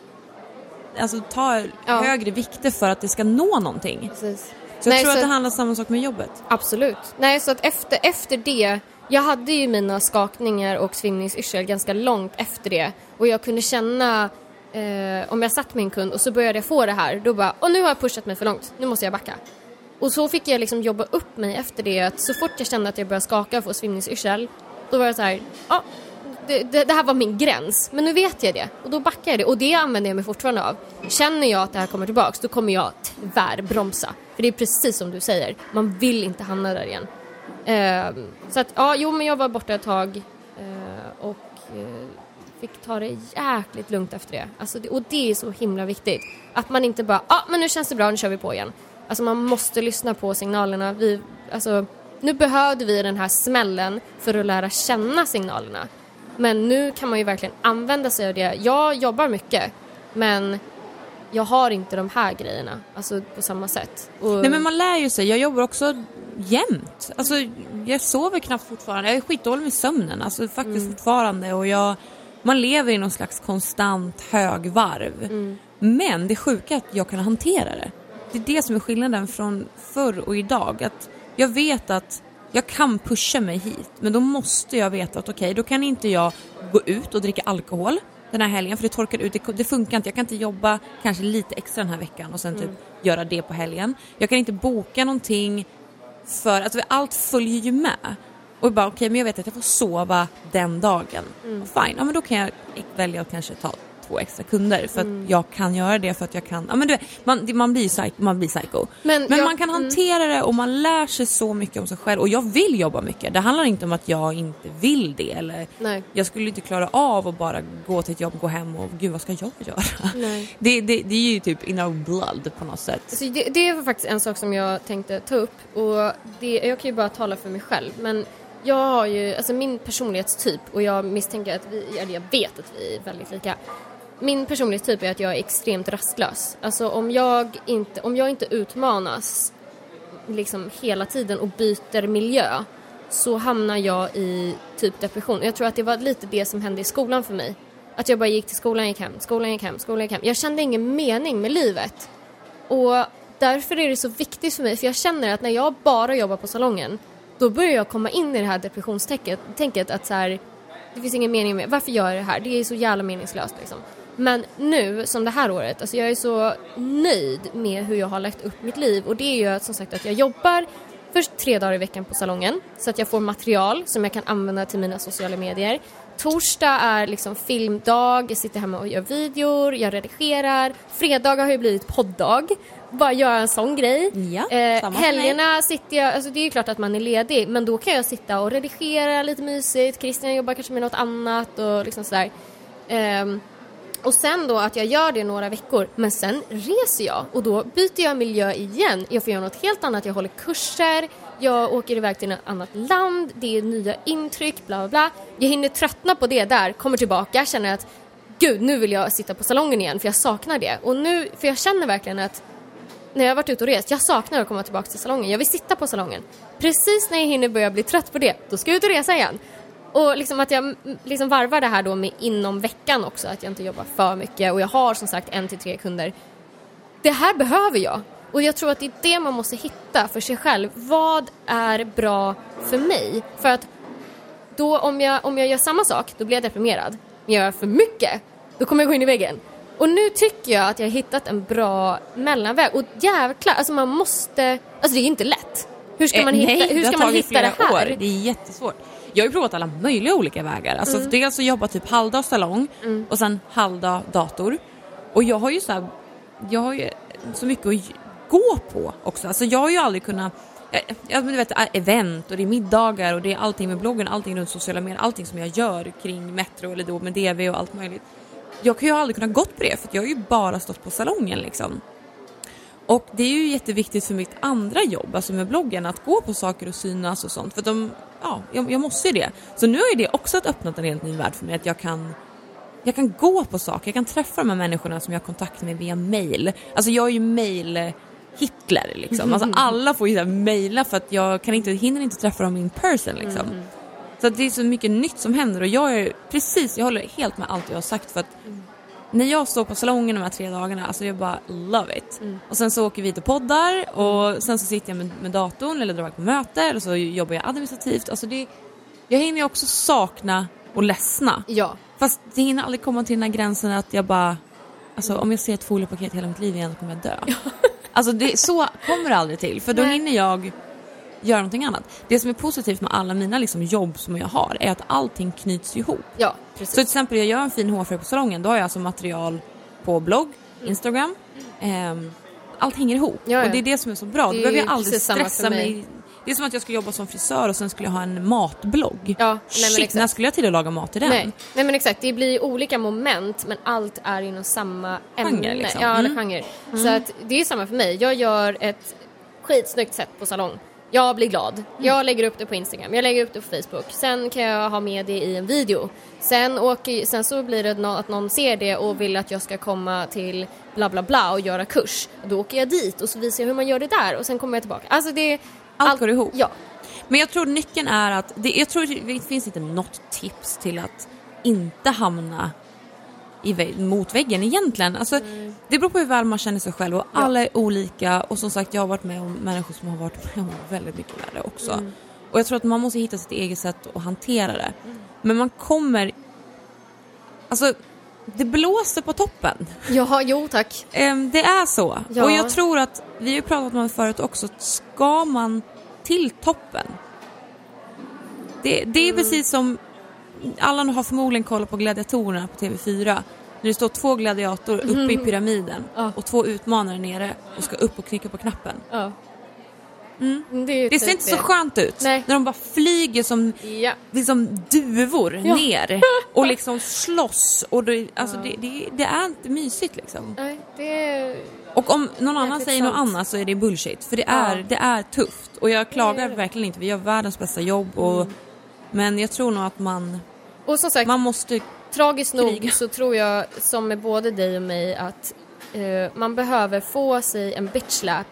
alltså, ta Ja. högre vikter för att det ska nå någonting. Precis. Så jag Nej, tror så- att det handlar samma sak med jobbet. Absolut. Nej, så att efter, efter det, jag hade ju mina skakningar och svimningsyrsel ganska långt efter det och jag kunde känna eh, om jag satt med en kund och så började jag få det här, då bara, och nu har jag pushat mig för långt, nu måste jag backa. Och så fick jag liksom jobba upp mig efter det, att så fort jag kände att jag började skaka och få svimningsyrsel, Då var det så här, ja, det, det, det här var min gräns. Men nu vet jag det och då backar jag det och det använder jag mig fortfarande av. Känner jag att det här kommer tillbaks då kommer jag tvärbromsa. För det är precis som du säger, man vill inte hamna där igen. Eh, så att, ja, jo men jag var borta ett tag eh, och eh, fick ta det jäkligt lugnt efter det. Alltså det. Och det är så himla viktigt. Att man inte bara, ja ah, men nu känns det bra, nu kör vi på igen. Alltså man måste lyssna på signalerna. Vi, alltså, nu behövde vi den här smällen för att lära känna signalerna. Men nu kan man ju verkligen använda sig av det. Jag jobbar mycket men jag har inte de här grejerna alltså på samma sätt. Och... Nej men man lär ju sig. Jag jobbar också jämt. Alltså jag sover knappt fortfarande. Jag är skitdålig med sömnen alltså faktiskt mm. fortfarande och jag man lever i någon slags konstant högvarv. Mm. Men det sjuka är att jag kan hantera det. Det är det som är skillnaden från förr och idag. Att jag vet att jag kan pusha mig hit men då måste jag veta att okej okay, då kan inte jag gå ut och dricka alkohol den här helgen för det torkar ut, det, funkar inte. Jag kan inte jobba kanske lite extra den här veckan och sen typ mm. göra det på helgen. Jag kan inte boka någonting för, alltså allt följer ju med. Och bara okej okay, men jag vet att jag får sova den dagen. Mm. Fine, ja men då kan jag välja att kanske ta två extra kunder för mm. att jag kan göra det för att jag kan, ja men du vet, man, man blir psycho. Man, blir psycho. Men, men jag, man kan mm. hantera mm. det och man lär sig så mycket om sig själv och jag vill jobba mycket. Det handlar inte om att jag inte vill det eller Nej. jag skulle inte klara av att bara gå till ett jobb, gå hem och gud vad ska jag göra? Det, det, det, är ju typ in our blood på något sätt. Alltså det, det är faktiskt en sak som jag tänkte ta upp och det, jag kan ju bara tala för mig själv men jag har ju, alltså min personlighetstyp och jag misstänker att vi, eller jag vet att vi är väldigt lika min personlighetstyp är att jag är extremt rastlös. Alltså om jag inte, om jag inte utmanas liksom hela tiden och byter miljö så hamnar jag i typ depression. Jag tror att det var lite det som hände i skolan för mig. Att jag bara gick till skolan, gick hem, skolan, gick hem, skolan, gick hem. Jag kände ingen mening med livet. Och därför är det så viktigt för mig, för jag känner att när jag bara jobbar på salongen då börjar jag komma in i det här depressionstänket att så här, det finns ingen mening med, varför gör jag det här? Det är så jävla meningslöst liksom. Men nu, som det här året, alltså jag är så nöjd med hur jag har lagt upp mitt liv och det är ju som sagt att jag jobbar först tre dagar i veckan på salongen så att jag får material som jag kan använda till mina sociala medier. Torsdag är liksom filmdag, jag sitter hemma och gör videor, jag redigerar. Fredagar har ju blivit poddag, bara göra en sån grej. Ja, eh, helgerna sitter jag, alltså det är ju klart att man är ledig men då kan jag sitta och redigera lite mysigt, Christian jobbar kanske med något annat och liksom sådär. Eh, och sen då att jag gör det några veckor, men sen reser jag och då byter jag miljö igen. Jag får göra något helt annat, jag håller kurser, jag åker iväg till ett annat land, det är nya intryck, bla bla bla. Jag hinner tröttna på det där, kommer tillbaka, känner att gud, nu vill jag sitta på salongen igen för jag saknar det. Och nu, för jag känner verkligen att när jag har varit ute och rest, jag saknar att komma tillbaka till salongen. Jag vill sitta på salongen. Precis när jag hinner börja bli trött på det, då ska jag ut och resa igen. Och liksom att jag liksom varvar det här då med inom veckan också, att jag inte jobbar för mycket och jag har som sagt en till tre kunder. Det här behöver jag. Och jag tror att det är det man måste hitta för sig själv. Vad är bra för mig? För att då om jag, om jag gör samma sak, då blir jag deprimerad. Men jag gör för mycket, då kommer jag gå in i väggen. Och nu tycker jag att jag har hittat en bra mellanväg. Och jävlar, alltså man måste... Alltså det är inte lätt. Hur ska man eh, hitta, nej, hur ska man hitta det här? År. Det är jättesvårt. Jag har ju provat alla möjliga olika vägar. Alltså mm. dels att jobba typ halvdag salong mm. och sen halvdag dator. Och jag har ju så här, jag har ju så mycket att gå på också. Alltså jag har ju aldrig kunnat Ja, men du vet, event och det är middagar och det är allting med bloggen, allting runt sociala medier, allting som jag gör kring Metro eller då med DV och allt möjligt. Jag kan ju aldrig kunna gått på det för jag har ju bara stått på salongen liksom. Och det är ju jätteviktigt för mitt andra jobb, alltså med bloggen, att gå på saker och synas och sånt. För de, ja, jag, jag måste ju det. Så nu har ju det också öppnat en helt ny värld för mig, att jag kan jag kan gå på saker, jag kan träffa de här människorna som jag har kontakt med via mail. Alltså jag är ju mail Hitler liksom. Alltså alla får ju mejla för att jag kan inte, hinner inte träffa dem in person liksom. Mm. Så det är så mycket nytt som händer och jag är precis, jag håller helt med allt jag har sagt för att mm när jag står på salongen de här tre dagarna, alltså jag bara love it. Mm. Och sen så åker vi till poddar och sen så sitter jag med, med datorn eller drar på möte eller så jobbar jag administrativt. Alltså det, jag hinner ju också sakna och ledsna. Ja. Fast det hinner aldrig komma till den här gränsen att jag bara, alltså om jag ser ett foliepaket hela mitt liv igen så kommer jag dö. Ja. Alltså det, så kommer det aldrig till för då Nej. hinner jag göra någonting annat. Det som är positivt med alla mina liksom, jobb som jag har är att allting knyts ihop. Ja, Så precis. till exempel jag gör en fin hårfärg på salongen, då har jag alltså material på blogg, Instagram. Ehm, allt hänger ihop Ja, ja. och det är det som är så bra. Då Det är behöver jag aldrig stressa mig. mig. Det är som att jag skulle jobba som frisör och sen skulle jag ha en matblogg. Ja, nej, Shit, exakt. när skulle jag till att laga mat till den? Nej. Nej men exakt, det blir olika moment men allt är inom samma ämne. liksom. Ja, eller Mm. genre. Så att det är samma för mig. Jag gör ett skitsnyggt sätt på salong. Jag blir glad. Jag lägger upp det på Instagram, jag lägger upp det på Facebook. Sen kan jag ha med det i en video. Sen, åker, sen så blir det att någon ser det och vill att jag ska komma till bla bla bla och göra kurs. Då åker jag dit och så visar jag hur man gör det där och sen kommer jag tillbaka. Alltså det... Allt går ihop. Ja. Men jag tror nyckeln är att, det, jag tror det finns inte något tips till att inte hamna i mot väggen egentligen. Alltså, Det beror på hur väl man känner sig själv och alla är olika och som sagt jag har varit med om människor som har varit med om väldigt mycket värre också. Och jag tror att man måste hitta sitt eget sätt att hantera det. Men man kommer, alltså det blåser på toppen. Jaha, jo tack. Ehm, det är så. Ja. Och jag tror att, vi har ju pratat om det förut också, ska man till toppen. Det, det är Mm. precis som, alla har förmodligen kollat på gladiatorerna på TV4. När det står två gladiator uppe i pyramiden Ja. och två utmanare nere och ska upp och knycka på knappen. Ja. Mm. Det, är ju Det ser typ inte så skönt ut. Nej. När de bara flyger som Ja. liksom duvor Ja. ner och liksom slåss. Och det, alltså det, det, det är inte mysigt liksom. Nej, det är... Och om någon annan säger något annat så är det bullshit. För det är, det är tufft. Och jag klagar Det det. verkligen inte. Vi gör världens bästa jobb. Och, Mm. Men jag tror nog att man, man måste... tragiskt nog så tror jag, som med både dig och mig, att eh, man behöver få sig en bitchlap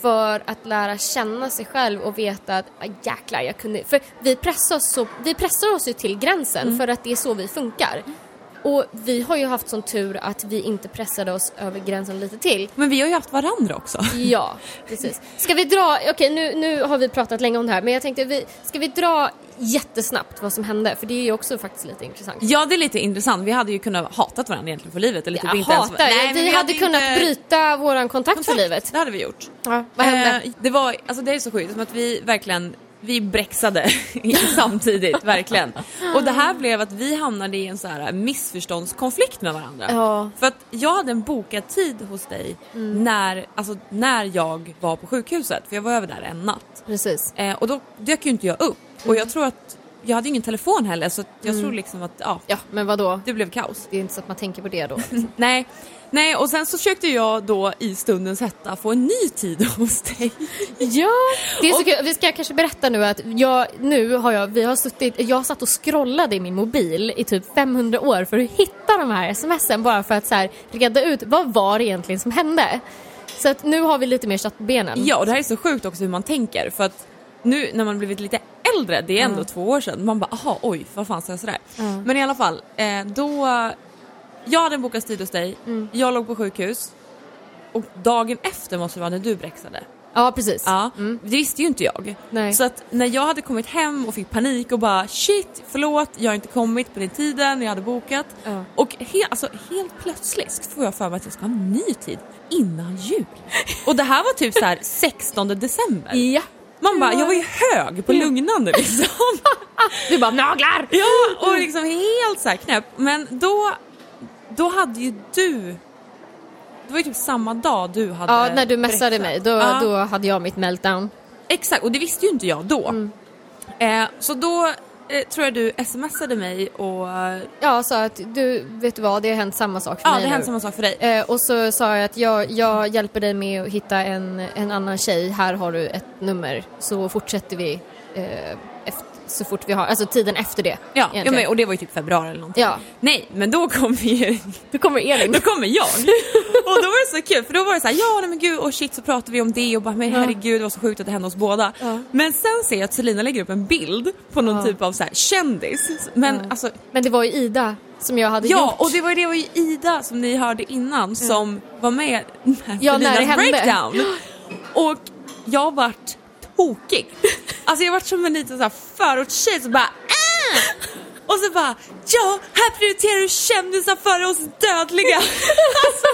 för att lära känna sig själv och veta att ah, jäklar, jag kunde... För vi pressar oss, så, vi pressar oss ju till gränsen Mm. för att det är så vi funkar. Och vi har ju haft sån tur att vi inte pressade oss över gränsen lite till. Men vi har ju haft varandra också. Ja, precis. Ska vi dra, okej nu, nu har vi pratat länge om det här men jag tänkte, vi, ska vi dra jättesnabbt vad som hände? För det är ju också faktiskt lite intressant. Ja, det är lite intressant. Vi hade ju kunnat hatat varandra egentligen för livet. Eller typ Jag inte ens- hatar Nej, men Vi, hade kunnat inte bryta våran kontakt, för kontakt. livet. Det hade vi gjort. Ja, vad hände? Eh, det var, alltså det är så sjukt, som att vi verkligen, vi brexade samtidigt, verkligen. Och det här blev att vi hamnade i en så här missförståndskonflikt med varandra. Ja. För att jag hade en bokad tid hos dig när, alltså, när jag var på sjukhuset, för jag var över där en natt. Precis. Eh, och då dök ju inte jag upp. Och jag tror att, jag hade ingen telefon heller så jag tror liksom att, ja, Ja, men vad då? det blev kaos. Det är inte så att man tänker på det då. Nej, nej och sen så försökte jag då i stundens hetta få en ny tid hos dig. ja, det är så kul. Vi ska kanske berätta nu att jag, nu har jag, vi har suttit, jag satt och scrollade i min mobil i typ 500 år för att hitta de här smsen bara för att så här, reda ut vad var det egentligen som hände. Så att nu har vi lite mer kött på benen. Ja och det här är så sjukt också hur man tänker för att nu när man blivit lite äldre, det är ändå två år sedan, man bara aha oj vad fan sa jag sådär? Ja. Men i alla fall, eh, då, jag hade en bokad tid hos dig, Mm. jag låg på sjukhus och dagen efter måste det vara när du brexade. Ja, precis. Ja, det visste ju inte jag. Nej. Så att när jag hade kommit hem och fick panik och bara shit, förlåt, jag har inte kommit på den tiden jag hade bokat. Ja. Och he- alltså, helt plötsligt får jag för mig att jag ska ha en ny tid innan jul. Och det här var typ så här 16 december. Ja. Man bara, jag var ju hög på lugnande liksom. Du bara naglar! ja, och liksom helt så här knäpp. Men då, då hade ju du, det var ju typ samma dag du hade Ja, när du messade mig då, Ja. då hade jag mitt meltdown. Exakt, och det visste ju inte jag då. Mm. Eh, så då eh, tror jag du smsade mig och... Ja, sa att du, vet du vad, det har hänt samma sak för Ja, mig det nu. hände samma sak för dig. Eh, och så sa jag att jag, jag hjälper dig med att hitta en, en annan tjej. Här har du ett nummer. Så fortsätter vi eh, så fort vi har, alltså tiden efter det. Ja, ja men, och det var ju typ februari eller någonting. Ja. Nej, men då kom ju... Då kommer Elin. Då kommer jag. och då var det så kul för då var det så här, ja nej men gud och shit så pratade vi om det och bara men herregud det var så sjukt att det hände oss båda. Ja. Men sen ser jag att Selina lägger upp en bild på någon Ja. typ av så här kändis. Men Ja. alltså Men det var ju Ida som jag hade Ja, gjort. och det var ju det var ju Ida som ni hörde innan som var med när Ja, Selinas breakdown. Och jag vart tokig. Alltså jag vart som en liten så här förortstjej som bara ah! Och så bara, ja, här prioriterar du kändisar före oss dödliga. alltså,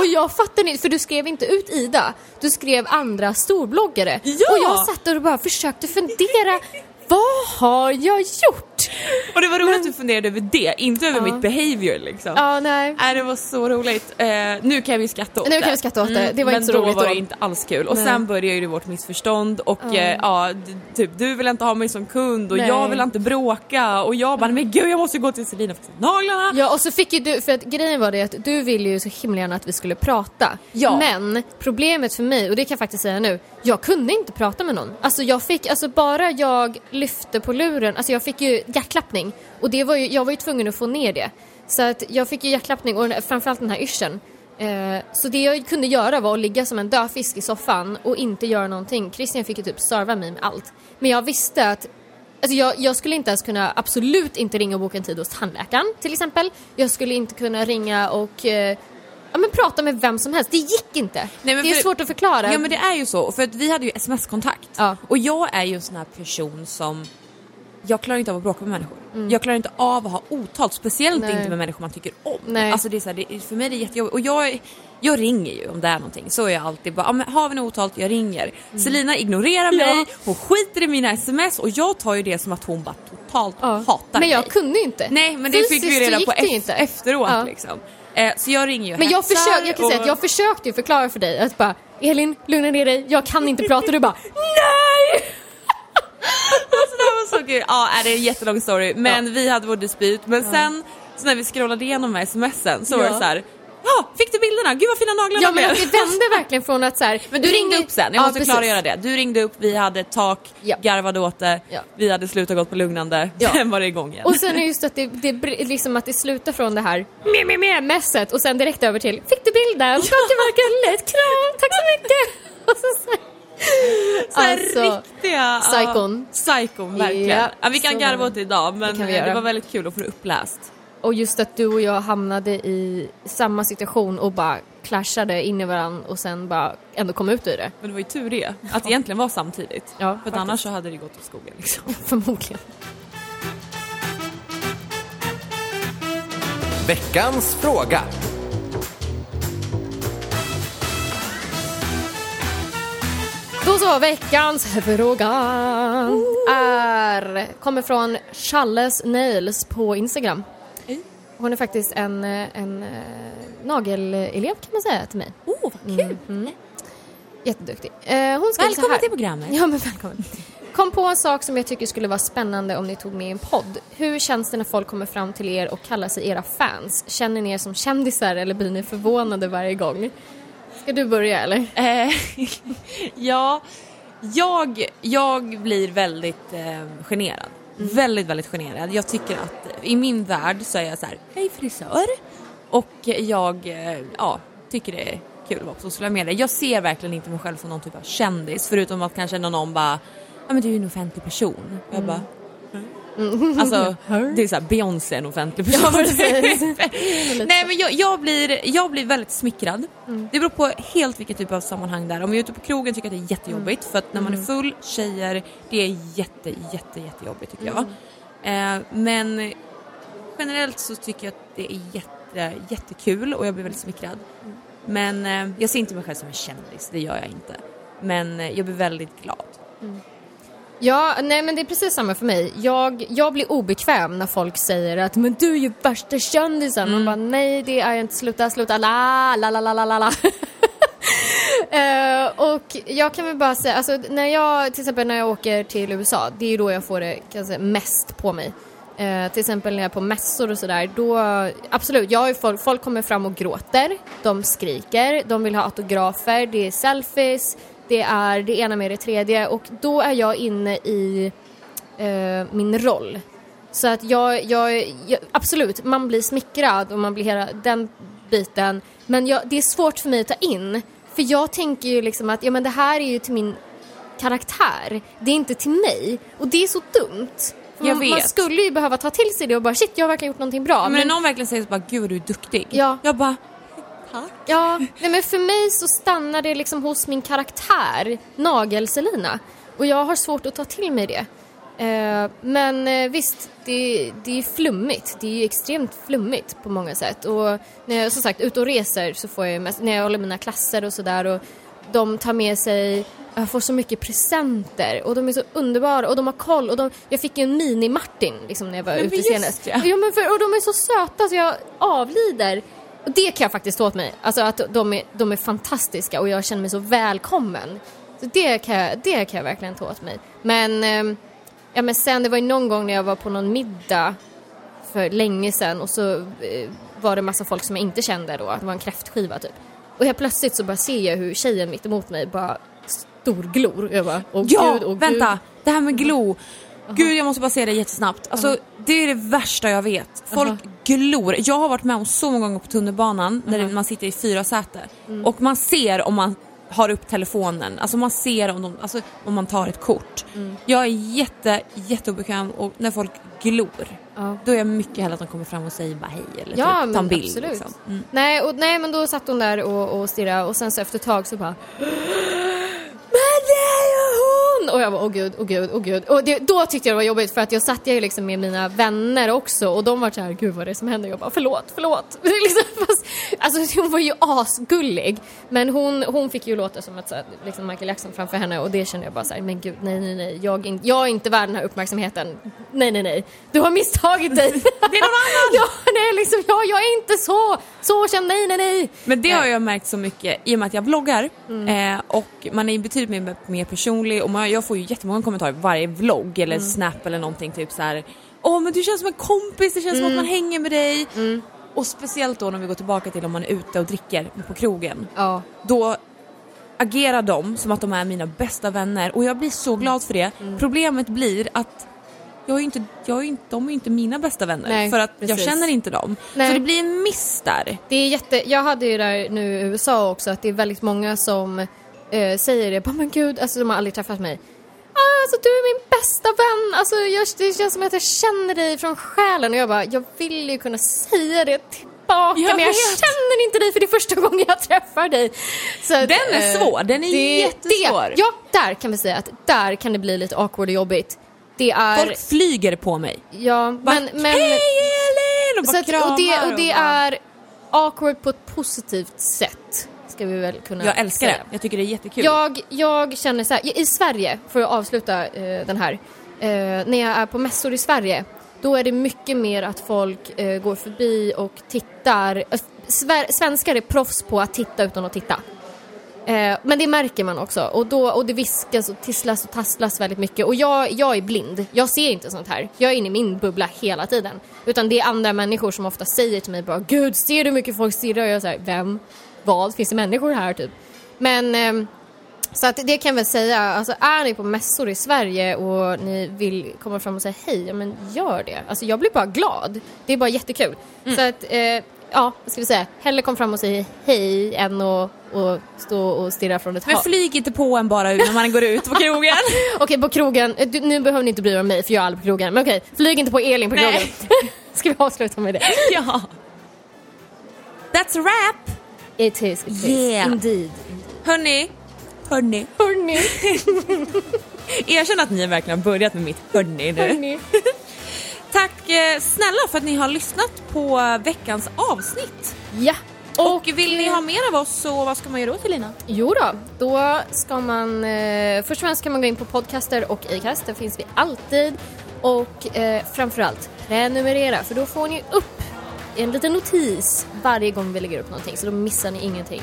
Och jag fattar inte, för du skrev inte ut Ida, du skrev andra storbloggare. Ja! Och jag satt där och bara försökte fundera, vad har jag gjort? och det var roligt att du funderade över det, inte över Ja. mitt behavior liksom. Ja, nej. Nej, det var så roligt. Eh, nu kan vi skratta åt Nu det. Mm, kan vi skratta åt det. Det var men inte så roligt var då. det inte alls kul. Och Nej. sen började ju vårt missförstånd och Ja. ja, d- typ du vill inte ha mig som kund och Nej. jag vill inte bråka och jag bara, men gud jag måste gå till Selina och fixa naglarna. Ja, och så fick ju du, för att grejen var det att du ville ju så himla gärna att vi skulle prata. Ja. Men problemet för mig, och det kan jag faktiskt säga nu, jag kunde inte prata med någon. Alltså jag fick, alltså bara jag lyfte på luren, alltså jag fick ju hjärtklappning. Och det var ju, jag var ju tvungen att få ner det. Så att jag fick ju hjärtklappning och framförallt den här yrseln. Eh, så det jag kunde göra var att ligga som en död fisk i soffan och inte göra någonting. Christian fick ju typ serva mig med allt. Men jag visste att Alltså jag, jag skulle inte ens kunna, absolut inte ringa och boka en tid hos tandläkaren till exempel. Jag skulle inte kunna ringa och eh, ja, men prata med vem som helst. Det gick inte. Nej, det är för- svårt att förklara. Ja men det är ju så, för att vi hade ju sms-kontakt. Ja. Och jag är ju en sån här person som jag klarar inte av att bråka med människor. Jag klarar inte av att ha otalt, speciellt Mm. Nej. inte med människor man tycker om. Nej. Alltså det är så här, det, för mig är det jättejobbigt. Och jag, jag ringer ju om det är någonting. Så är jag alltid bara, ah, men har vi något otalt, jag ringer. Selina ignorerar mig, Mm. Ja. hon skiter i mina sms och jag tar ju det som att hon bara totalt Ja. hatar Men jag mig. kunde ju inte. Nej men det fick Fysiskt vi så reda på det ju ef- inte. efteråt Ja. liksom. Eh, så jag ringer ju och Men jag, försökte, jag kan säga att och- jag försökte ju förklara för dig att bara Elin, lugna ner dig, jag kan inte prata. Du bara NEJ! Alltså det var så kul. Ja, det är en jättelång story. Men vi hade vår dispyt. Men sen så när vi scrollade igenom de här smsen så var Ja. det så här. Ja, fick du bilderna? Gud vad fina naglarna Ja men blev." det vände verkligen från att så här, Men du ringde upp sen, jag Ja, måste precis. klargöra det. Du ringde upp, vi hade ett tak, Ja. garvade åt det, Ja. vi hade slutat gått på lugnande, Ja. sen var det igång igen. Och sen är just att det, det, liksom att det slutar från det här meh, meh, meh, messet och sen direkt över till Fick du bilden? Ja. Det var gulligt, kram, tack så mycket! Och så, så, så här alltså, riktiga... psykon. Ja, psykon, verkligen. Ja, vi kan så garva åt det idag men Det det var väldigt kul att få det uppläst. Och just att du och jag hamnade i samma situation och bara clashade in i varandra och sen bara ändå kom ut ur det. Men det var ju tur det, att det egentligen var samtidigt. Ja, För annars så hade det gått åt skogen liksom. Förmodligen. Veckans fråga. Då så, veckans fråga är, kommer från Challes Nails på Instagram. Hon är faktiskt en, eh, en eh, nagelelev kan man säga till mig. Åh, oh, vad kul! Jätteduktig. Eh, hon Välkommen till programmet. Ja, men välkommen. Kom på en sak som jag tycker skulle vara spännande om ni tog med i en podd. Hur känns det när folk kommer fram till er och kallar sig era fans? Känner ni er som kändisar eller blir ni förvånade varje gång? Ska du börja eller? Ja, jag, jag blir väldigt eh, generad. Väldigt, väldigt generad. Jag tycker att i min värld så är jag så här, hej frisör. Och jag eh, ja, tycker det är kul att vara på sociala medier. Jag ser verkligen inte mig själv som någon typ av kändis förutom att kanske någon bara, ja men du är ju en offentlig person. Jag bara, mm. Alltså det är såhär Beyoncé en offentlig person. Ja. Nej men jag, jag, blir, jag blir väldigt smickrad. Mm. Det beror på helt vilket typ av sammanhang det är. Om jag är ute på krogen tycker jag att det är jättejobbigt för att när man är full, tjejer, det är jätte, jätte, jättejobbigt tycker jag. Eh, men generellt så tycker jag att det är jätte, jättekul och jag blir väldigt smickrad. Men eh, jag ser inte mig själv som en kändis, det gör jag inte. Men eh, jag blir väldigt glad. Ja, nej men det är precis samma för mig. Jag, jag blir obekväm när folk säger att men du är ju värsta kändisen. Man bara nej det är jag inte, sluta, sluta, la, la, la, la, la, la. Eh, och jag kan väl bara säga, alltså när jag, till exempel när jag åker till USA, det är då jag får det kan jag säga, mest på mig. Eh, till exempel när jag är på mässor och sådär, då absolut, jag folk, folk kommer fram och gråter, de skriker, de vill ha autografer, det är selfies, det är det ena med det tredje och då är jag inne i eh, min roll. Så att jag, jag, jag, absolut, man blir smickrad och man blir hela den biten. Men jag, det är svårt för mig att ta in. För jag tänker ju liksom att ja, men det här är ju till min karaktär. Det är inte till mig. Och det är så dumt. Man, man skulle ju behöva ta till sig det och bara shit, jag har verkligen gjort någonting bra. men, när någon verkligen säger så bara gud du är duktig. Ja. Jag bara tack. Ja, nej men för mig så stannar det liksom hos min karaktär, Nagel-Selina. Och jag har svårt att ta till mig det. Eh, men eh, visst, det det, är flummigt. Det är ju extremt flummigt på många sätt. Och när jag som sagt ute och reser så får jag mest, när jag håller mina klasser och sådär och de tar med sig jag får så mycket presenter och de är så underbara och de har koll och de, jag fick ju en mini-Martin liksom när jag var Men ute senast. ja. Ja, men för, och de är så söta så jag avlider. Och det kan jag faktiskt ta åt mig. Alltså att de är, de är fantastiska och jag känner mig så välkommen. Så det kan jag, det kan jag verkligen ta åt mig. Men, ehm, ja men sen det var ju någon gång när jag var på någon middag för länge sedan och så eh, var det massa folk som jag inte kände då. Det var en kräftskiva typ. Och helt plötsligt så bara ser jag hur tjejen mitt emot mig bara storglor. Jag bara, åh Ja, gud, åh vänta! gud. Det här med glo. Gud, jag måste bara säga det jättesnabbt. Alltså, det är det värsta jag vet. Folk Aha. glor. Jag har varit med om så många gånger på tunnelbanan när man sitter i fyra säten Mm. och man ser om man har upp telefonen, alltså man ser om, de, alltså, om man tar ett kort. Mm. Jag är jätte, jätteobekväm och när folk glor, Ja. då är jag mycket hellre att de kommer fram och säger bara hej eller Ja, typ, men en bild. absolut. Liksom. Mm. Nej, och, nej, men då satt hon där och, och stirrade och sen så efter ett tag så bara Men det är ju hon! Och jag bara åh gud, åh gud, åh gud. Och det, då tyckte jag det var jobbigt för att jag satt ju liksom med mina vänner också och de var så här, gud vad är det som händer? Jag bara förlåt, förlåt. liksom, fast, alltså hon var ju asgullig men hon, hon fick ju låta som att så här, liksom Michael Jackson framför henne och det kände jag bara så här, men gud nej nej nej, jag, in- jag är inte värd den här uppmärksamheten. Nej nej nej, du har misstagit dig. Det är någon annan! ja, nej liksom, ja, jag är inte så, så känd, nej nej nej. Men det har jag märkt så mycket i och med att jag vloggar eh, och man är ju betydligt mer, mer personlig och man, jag får ju jättemånga kommentarer på varje vlogg eller snap eller någonting typ så här. Åh men du känns som en kompis, det känns som att man hänger med dig. Och speciellt då när vi går tillbaka till om man är ute och dricker på krogen. Ja. Då agerar de som att de är mina bästa vänner och jag blir så glad för det. Problemet blir att jag är inte, jag är inte, de är inte mina bästa vänner Nej, för att jag precis. känner inte dem. Nej. Så det blir en miss där. Det är jätte, jag hade ju där nu i USA också att det är väldigt många som eh, säger det, bara men gud, alltså de har aldrig träffat mig. Ah, alltså du är min bästa vän, alltså jag, det känns som att jag känner dig från själen och jag bara, jag vill ju kunna säga det tillbaka Jag men jag vet. känner inte dig för det är första gången jag träffar dig. Så att, Den är eh, svår, den är jättesvår. Det, ja, där kan vi säga att där kan det bli lite awkward och jobbigt. Det är, Folk flyger på mig. ja, Bara, men, men Hej Elin! Och bara så att, och det, och det är awkward på ett positivt sätt. Ska vi väl kunna Jag älskar säga. det, jag tycker det är jättekul. Jag, jag känner så här, i Sverige, för att avsluta eh, den här, eh, när jag är på mässor i Sverige, då är det mycket mer att folk eh, går förbi och tittar. Eh, svenskar är proffs på att titta utan att titta. Eh, men det märker man också och, då, och det viskas och tisslas och tasslas väldigt mycket och jag, jag är blind, jag ser inte sånt här. Jag är inne i min bubbla hela tiden. Utan det är andra människor som ofta säger till mig bara Gud, ser du hur mycket folk stirrar? Och jag säger vem? Vad? Finns det människor här typ? Men ehm, så att det kan jag väl säga, alltså är ni på mässor i Sverige och ni vill komma fram och säga hej, ja men gör det. Alltså jag blir bara glad. Det är bara jättekul. Så att, eh, ja, vad ska vi säga, hellre kom fram och säg hej än att och stå och stirra från ett Men hörn. flyg inte på en bara när man går ut på krogen. Okej, på krogen, du, nu behöver ni inte bry er om mig för jag är aldrig på krogen. Men okej, flyg inte på Elin på krogen. Ska vi avsluta med det? ja. That's a wrap! It is, it is. Yeah. Indeed. Hörni, hörni. Hörni, Erkänn att ni verkligen har börjat med mitt hörni nu. hörni. Tack eh, snälla för att ni har lyssnat på veckans avsnitt. Ja. Och vill ni ha mer av oss så vad ska man göra då till Lina? Jo då, då ska man... Eh, först och främst kan man gå in på Podcaster och Acast, där finns vi alltid. Och eh, framförallt prenumerera, för då får ni upp en liten notis varje gång vi lägger upp någonting, så då missar ni ingenting.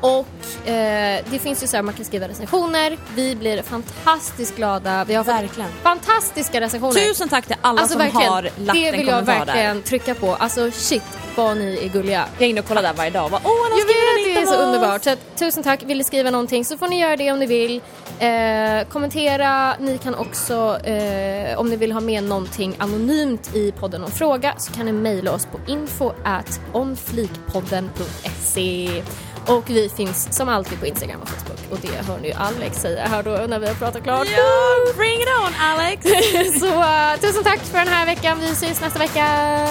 Och eh, det finns ju så här, man kan skriva recensioner, vi blir fantastiskt glada. Vi har fått Verkligen. fantastiska recensioner. Tusen tack till alla alltså som verkligen, har lagt det en vill jag kommentar verkligen där. trycka på. Alltså shit vad ni är gulliga. Jag är inne och kollar där varje dag och bara, åh han har Jag vet, det är så om underbart. oss." Så att, tusen tack. Vill ni skriva någonting så får ni göra det om ni vill. Eh, kommentera. Ni kan också, eh, om ni vill ha med någonting anonymt i podden och fråga så kan ni mejla oss på info at onflikpodden.se. Och vi finns som alltid på Instagram och Facebook. Och det hör ni ju Alex säga här då när vi har pratat klart. Ja, bring it on Alex! så eh, tusen tack för den här veckan. Vi syns nästa vecka.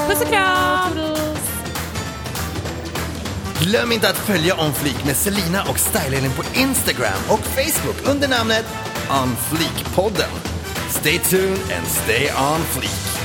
Puss och kram! Glöm inte att följa On Fleek med Selina och Style på Instagram och Facebook under namnet On Fleek-podden. Stay tuned and stay on fleek.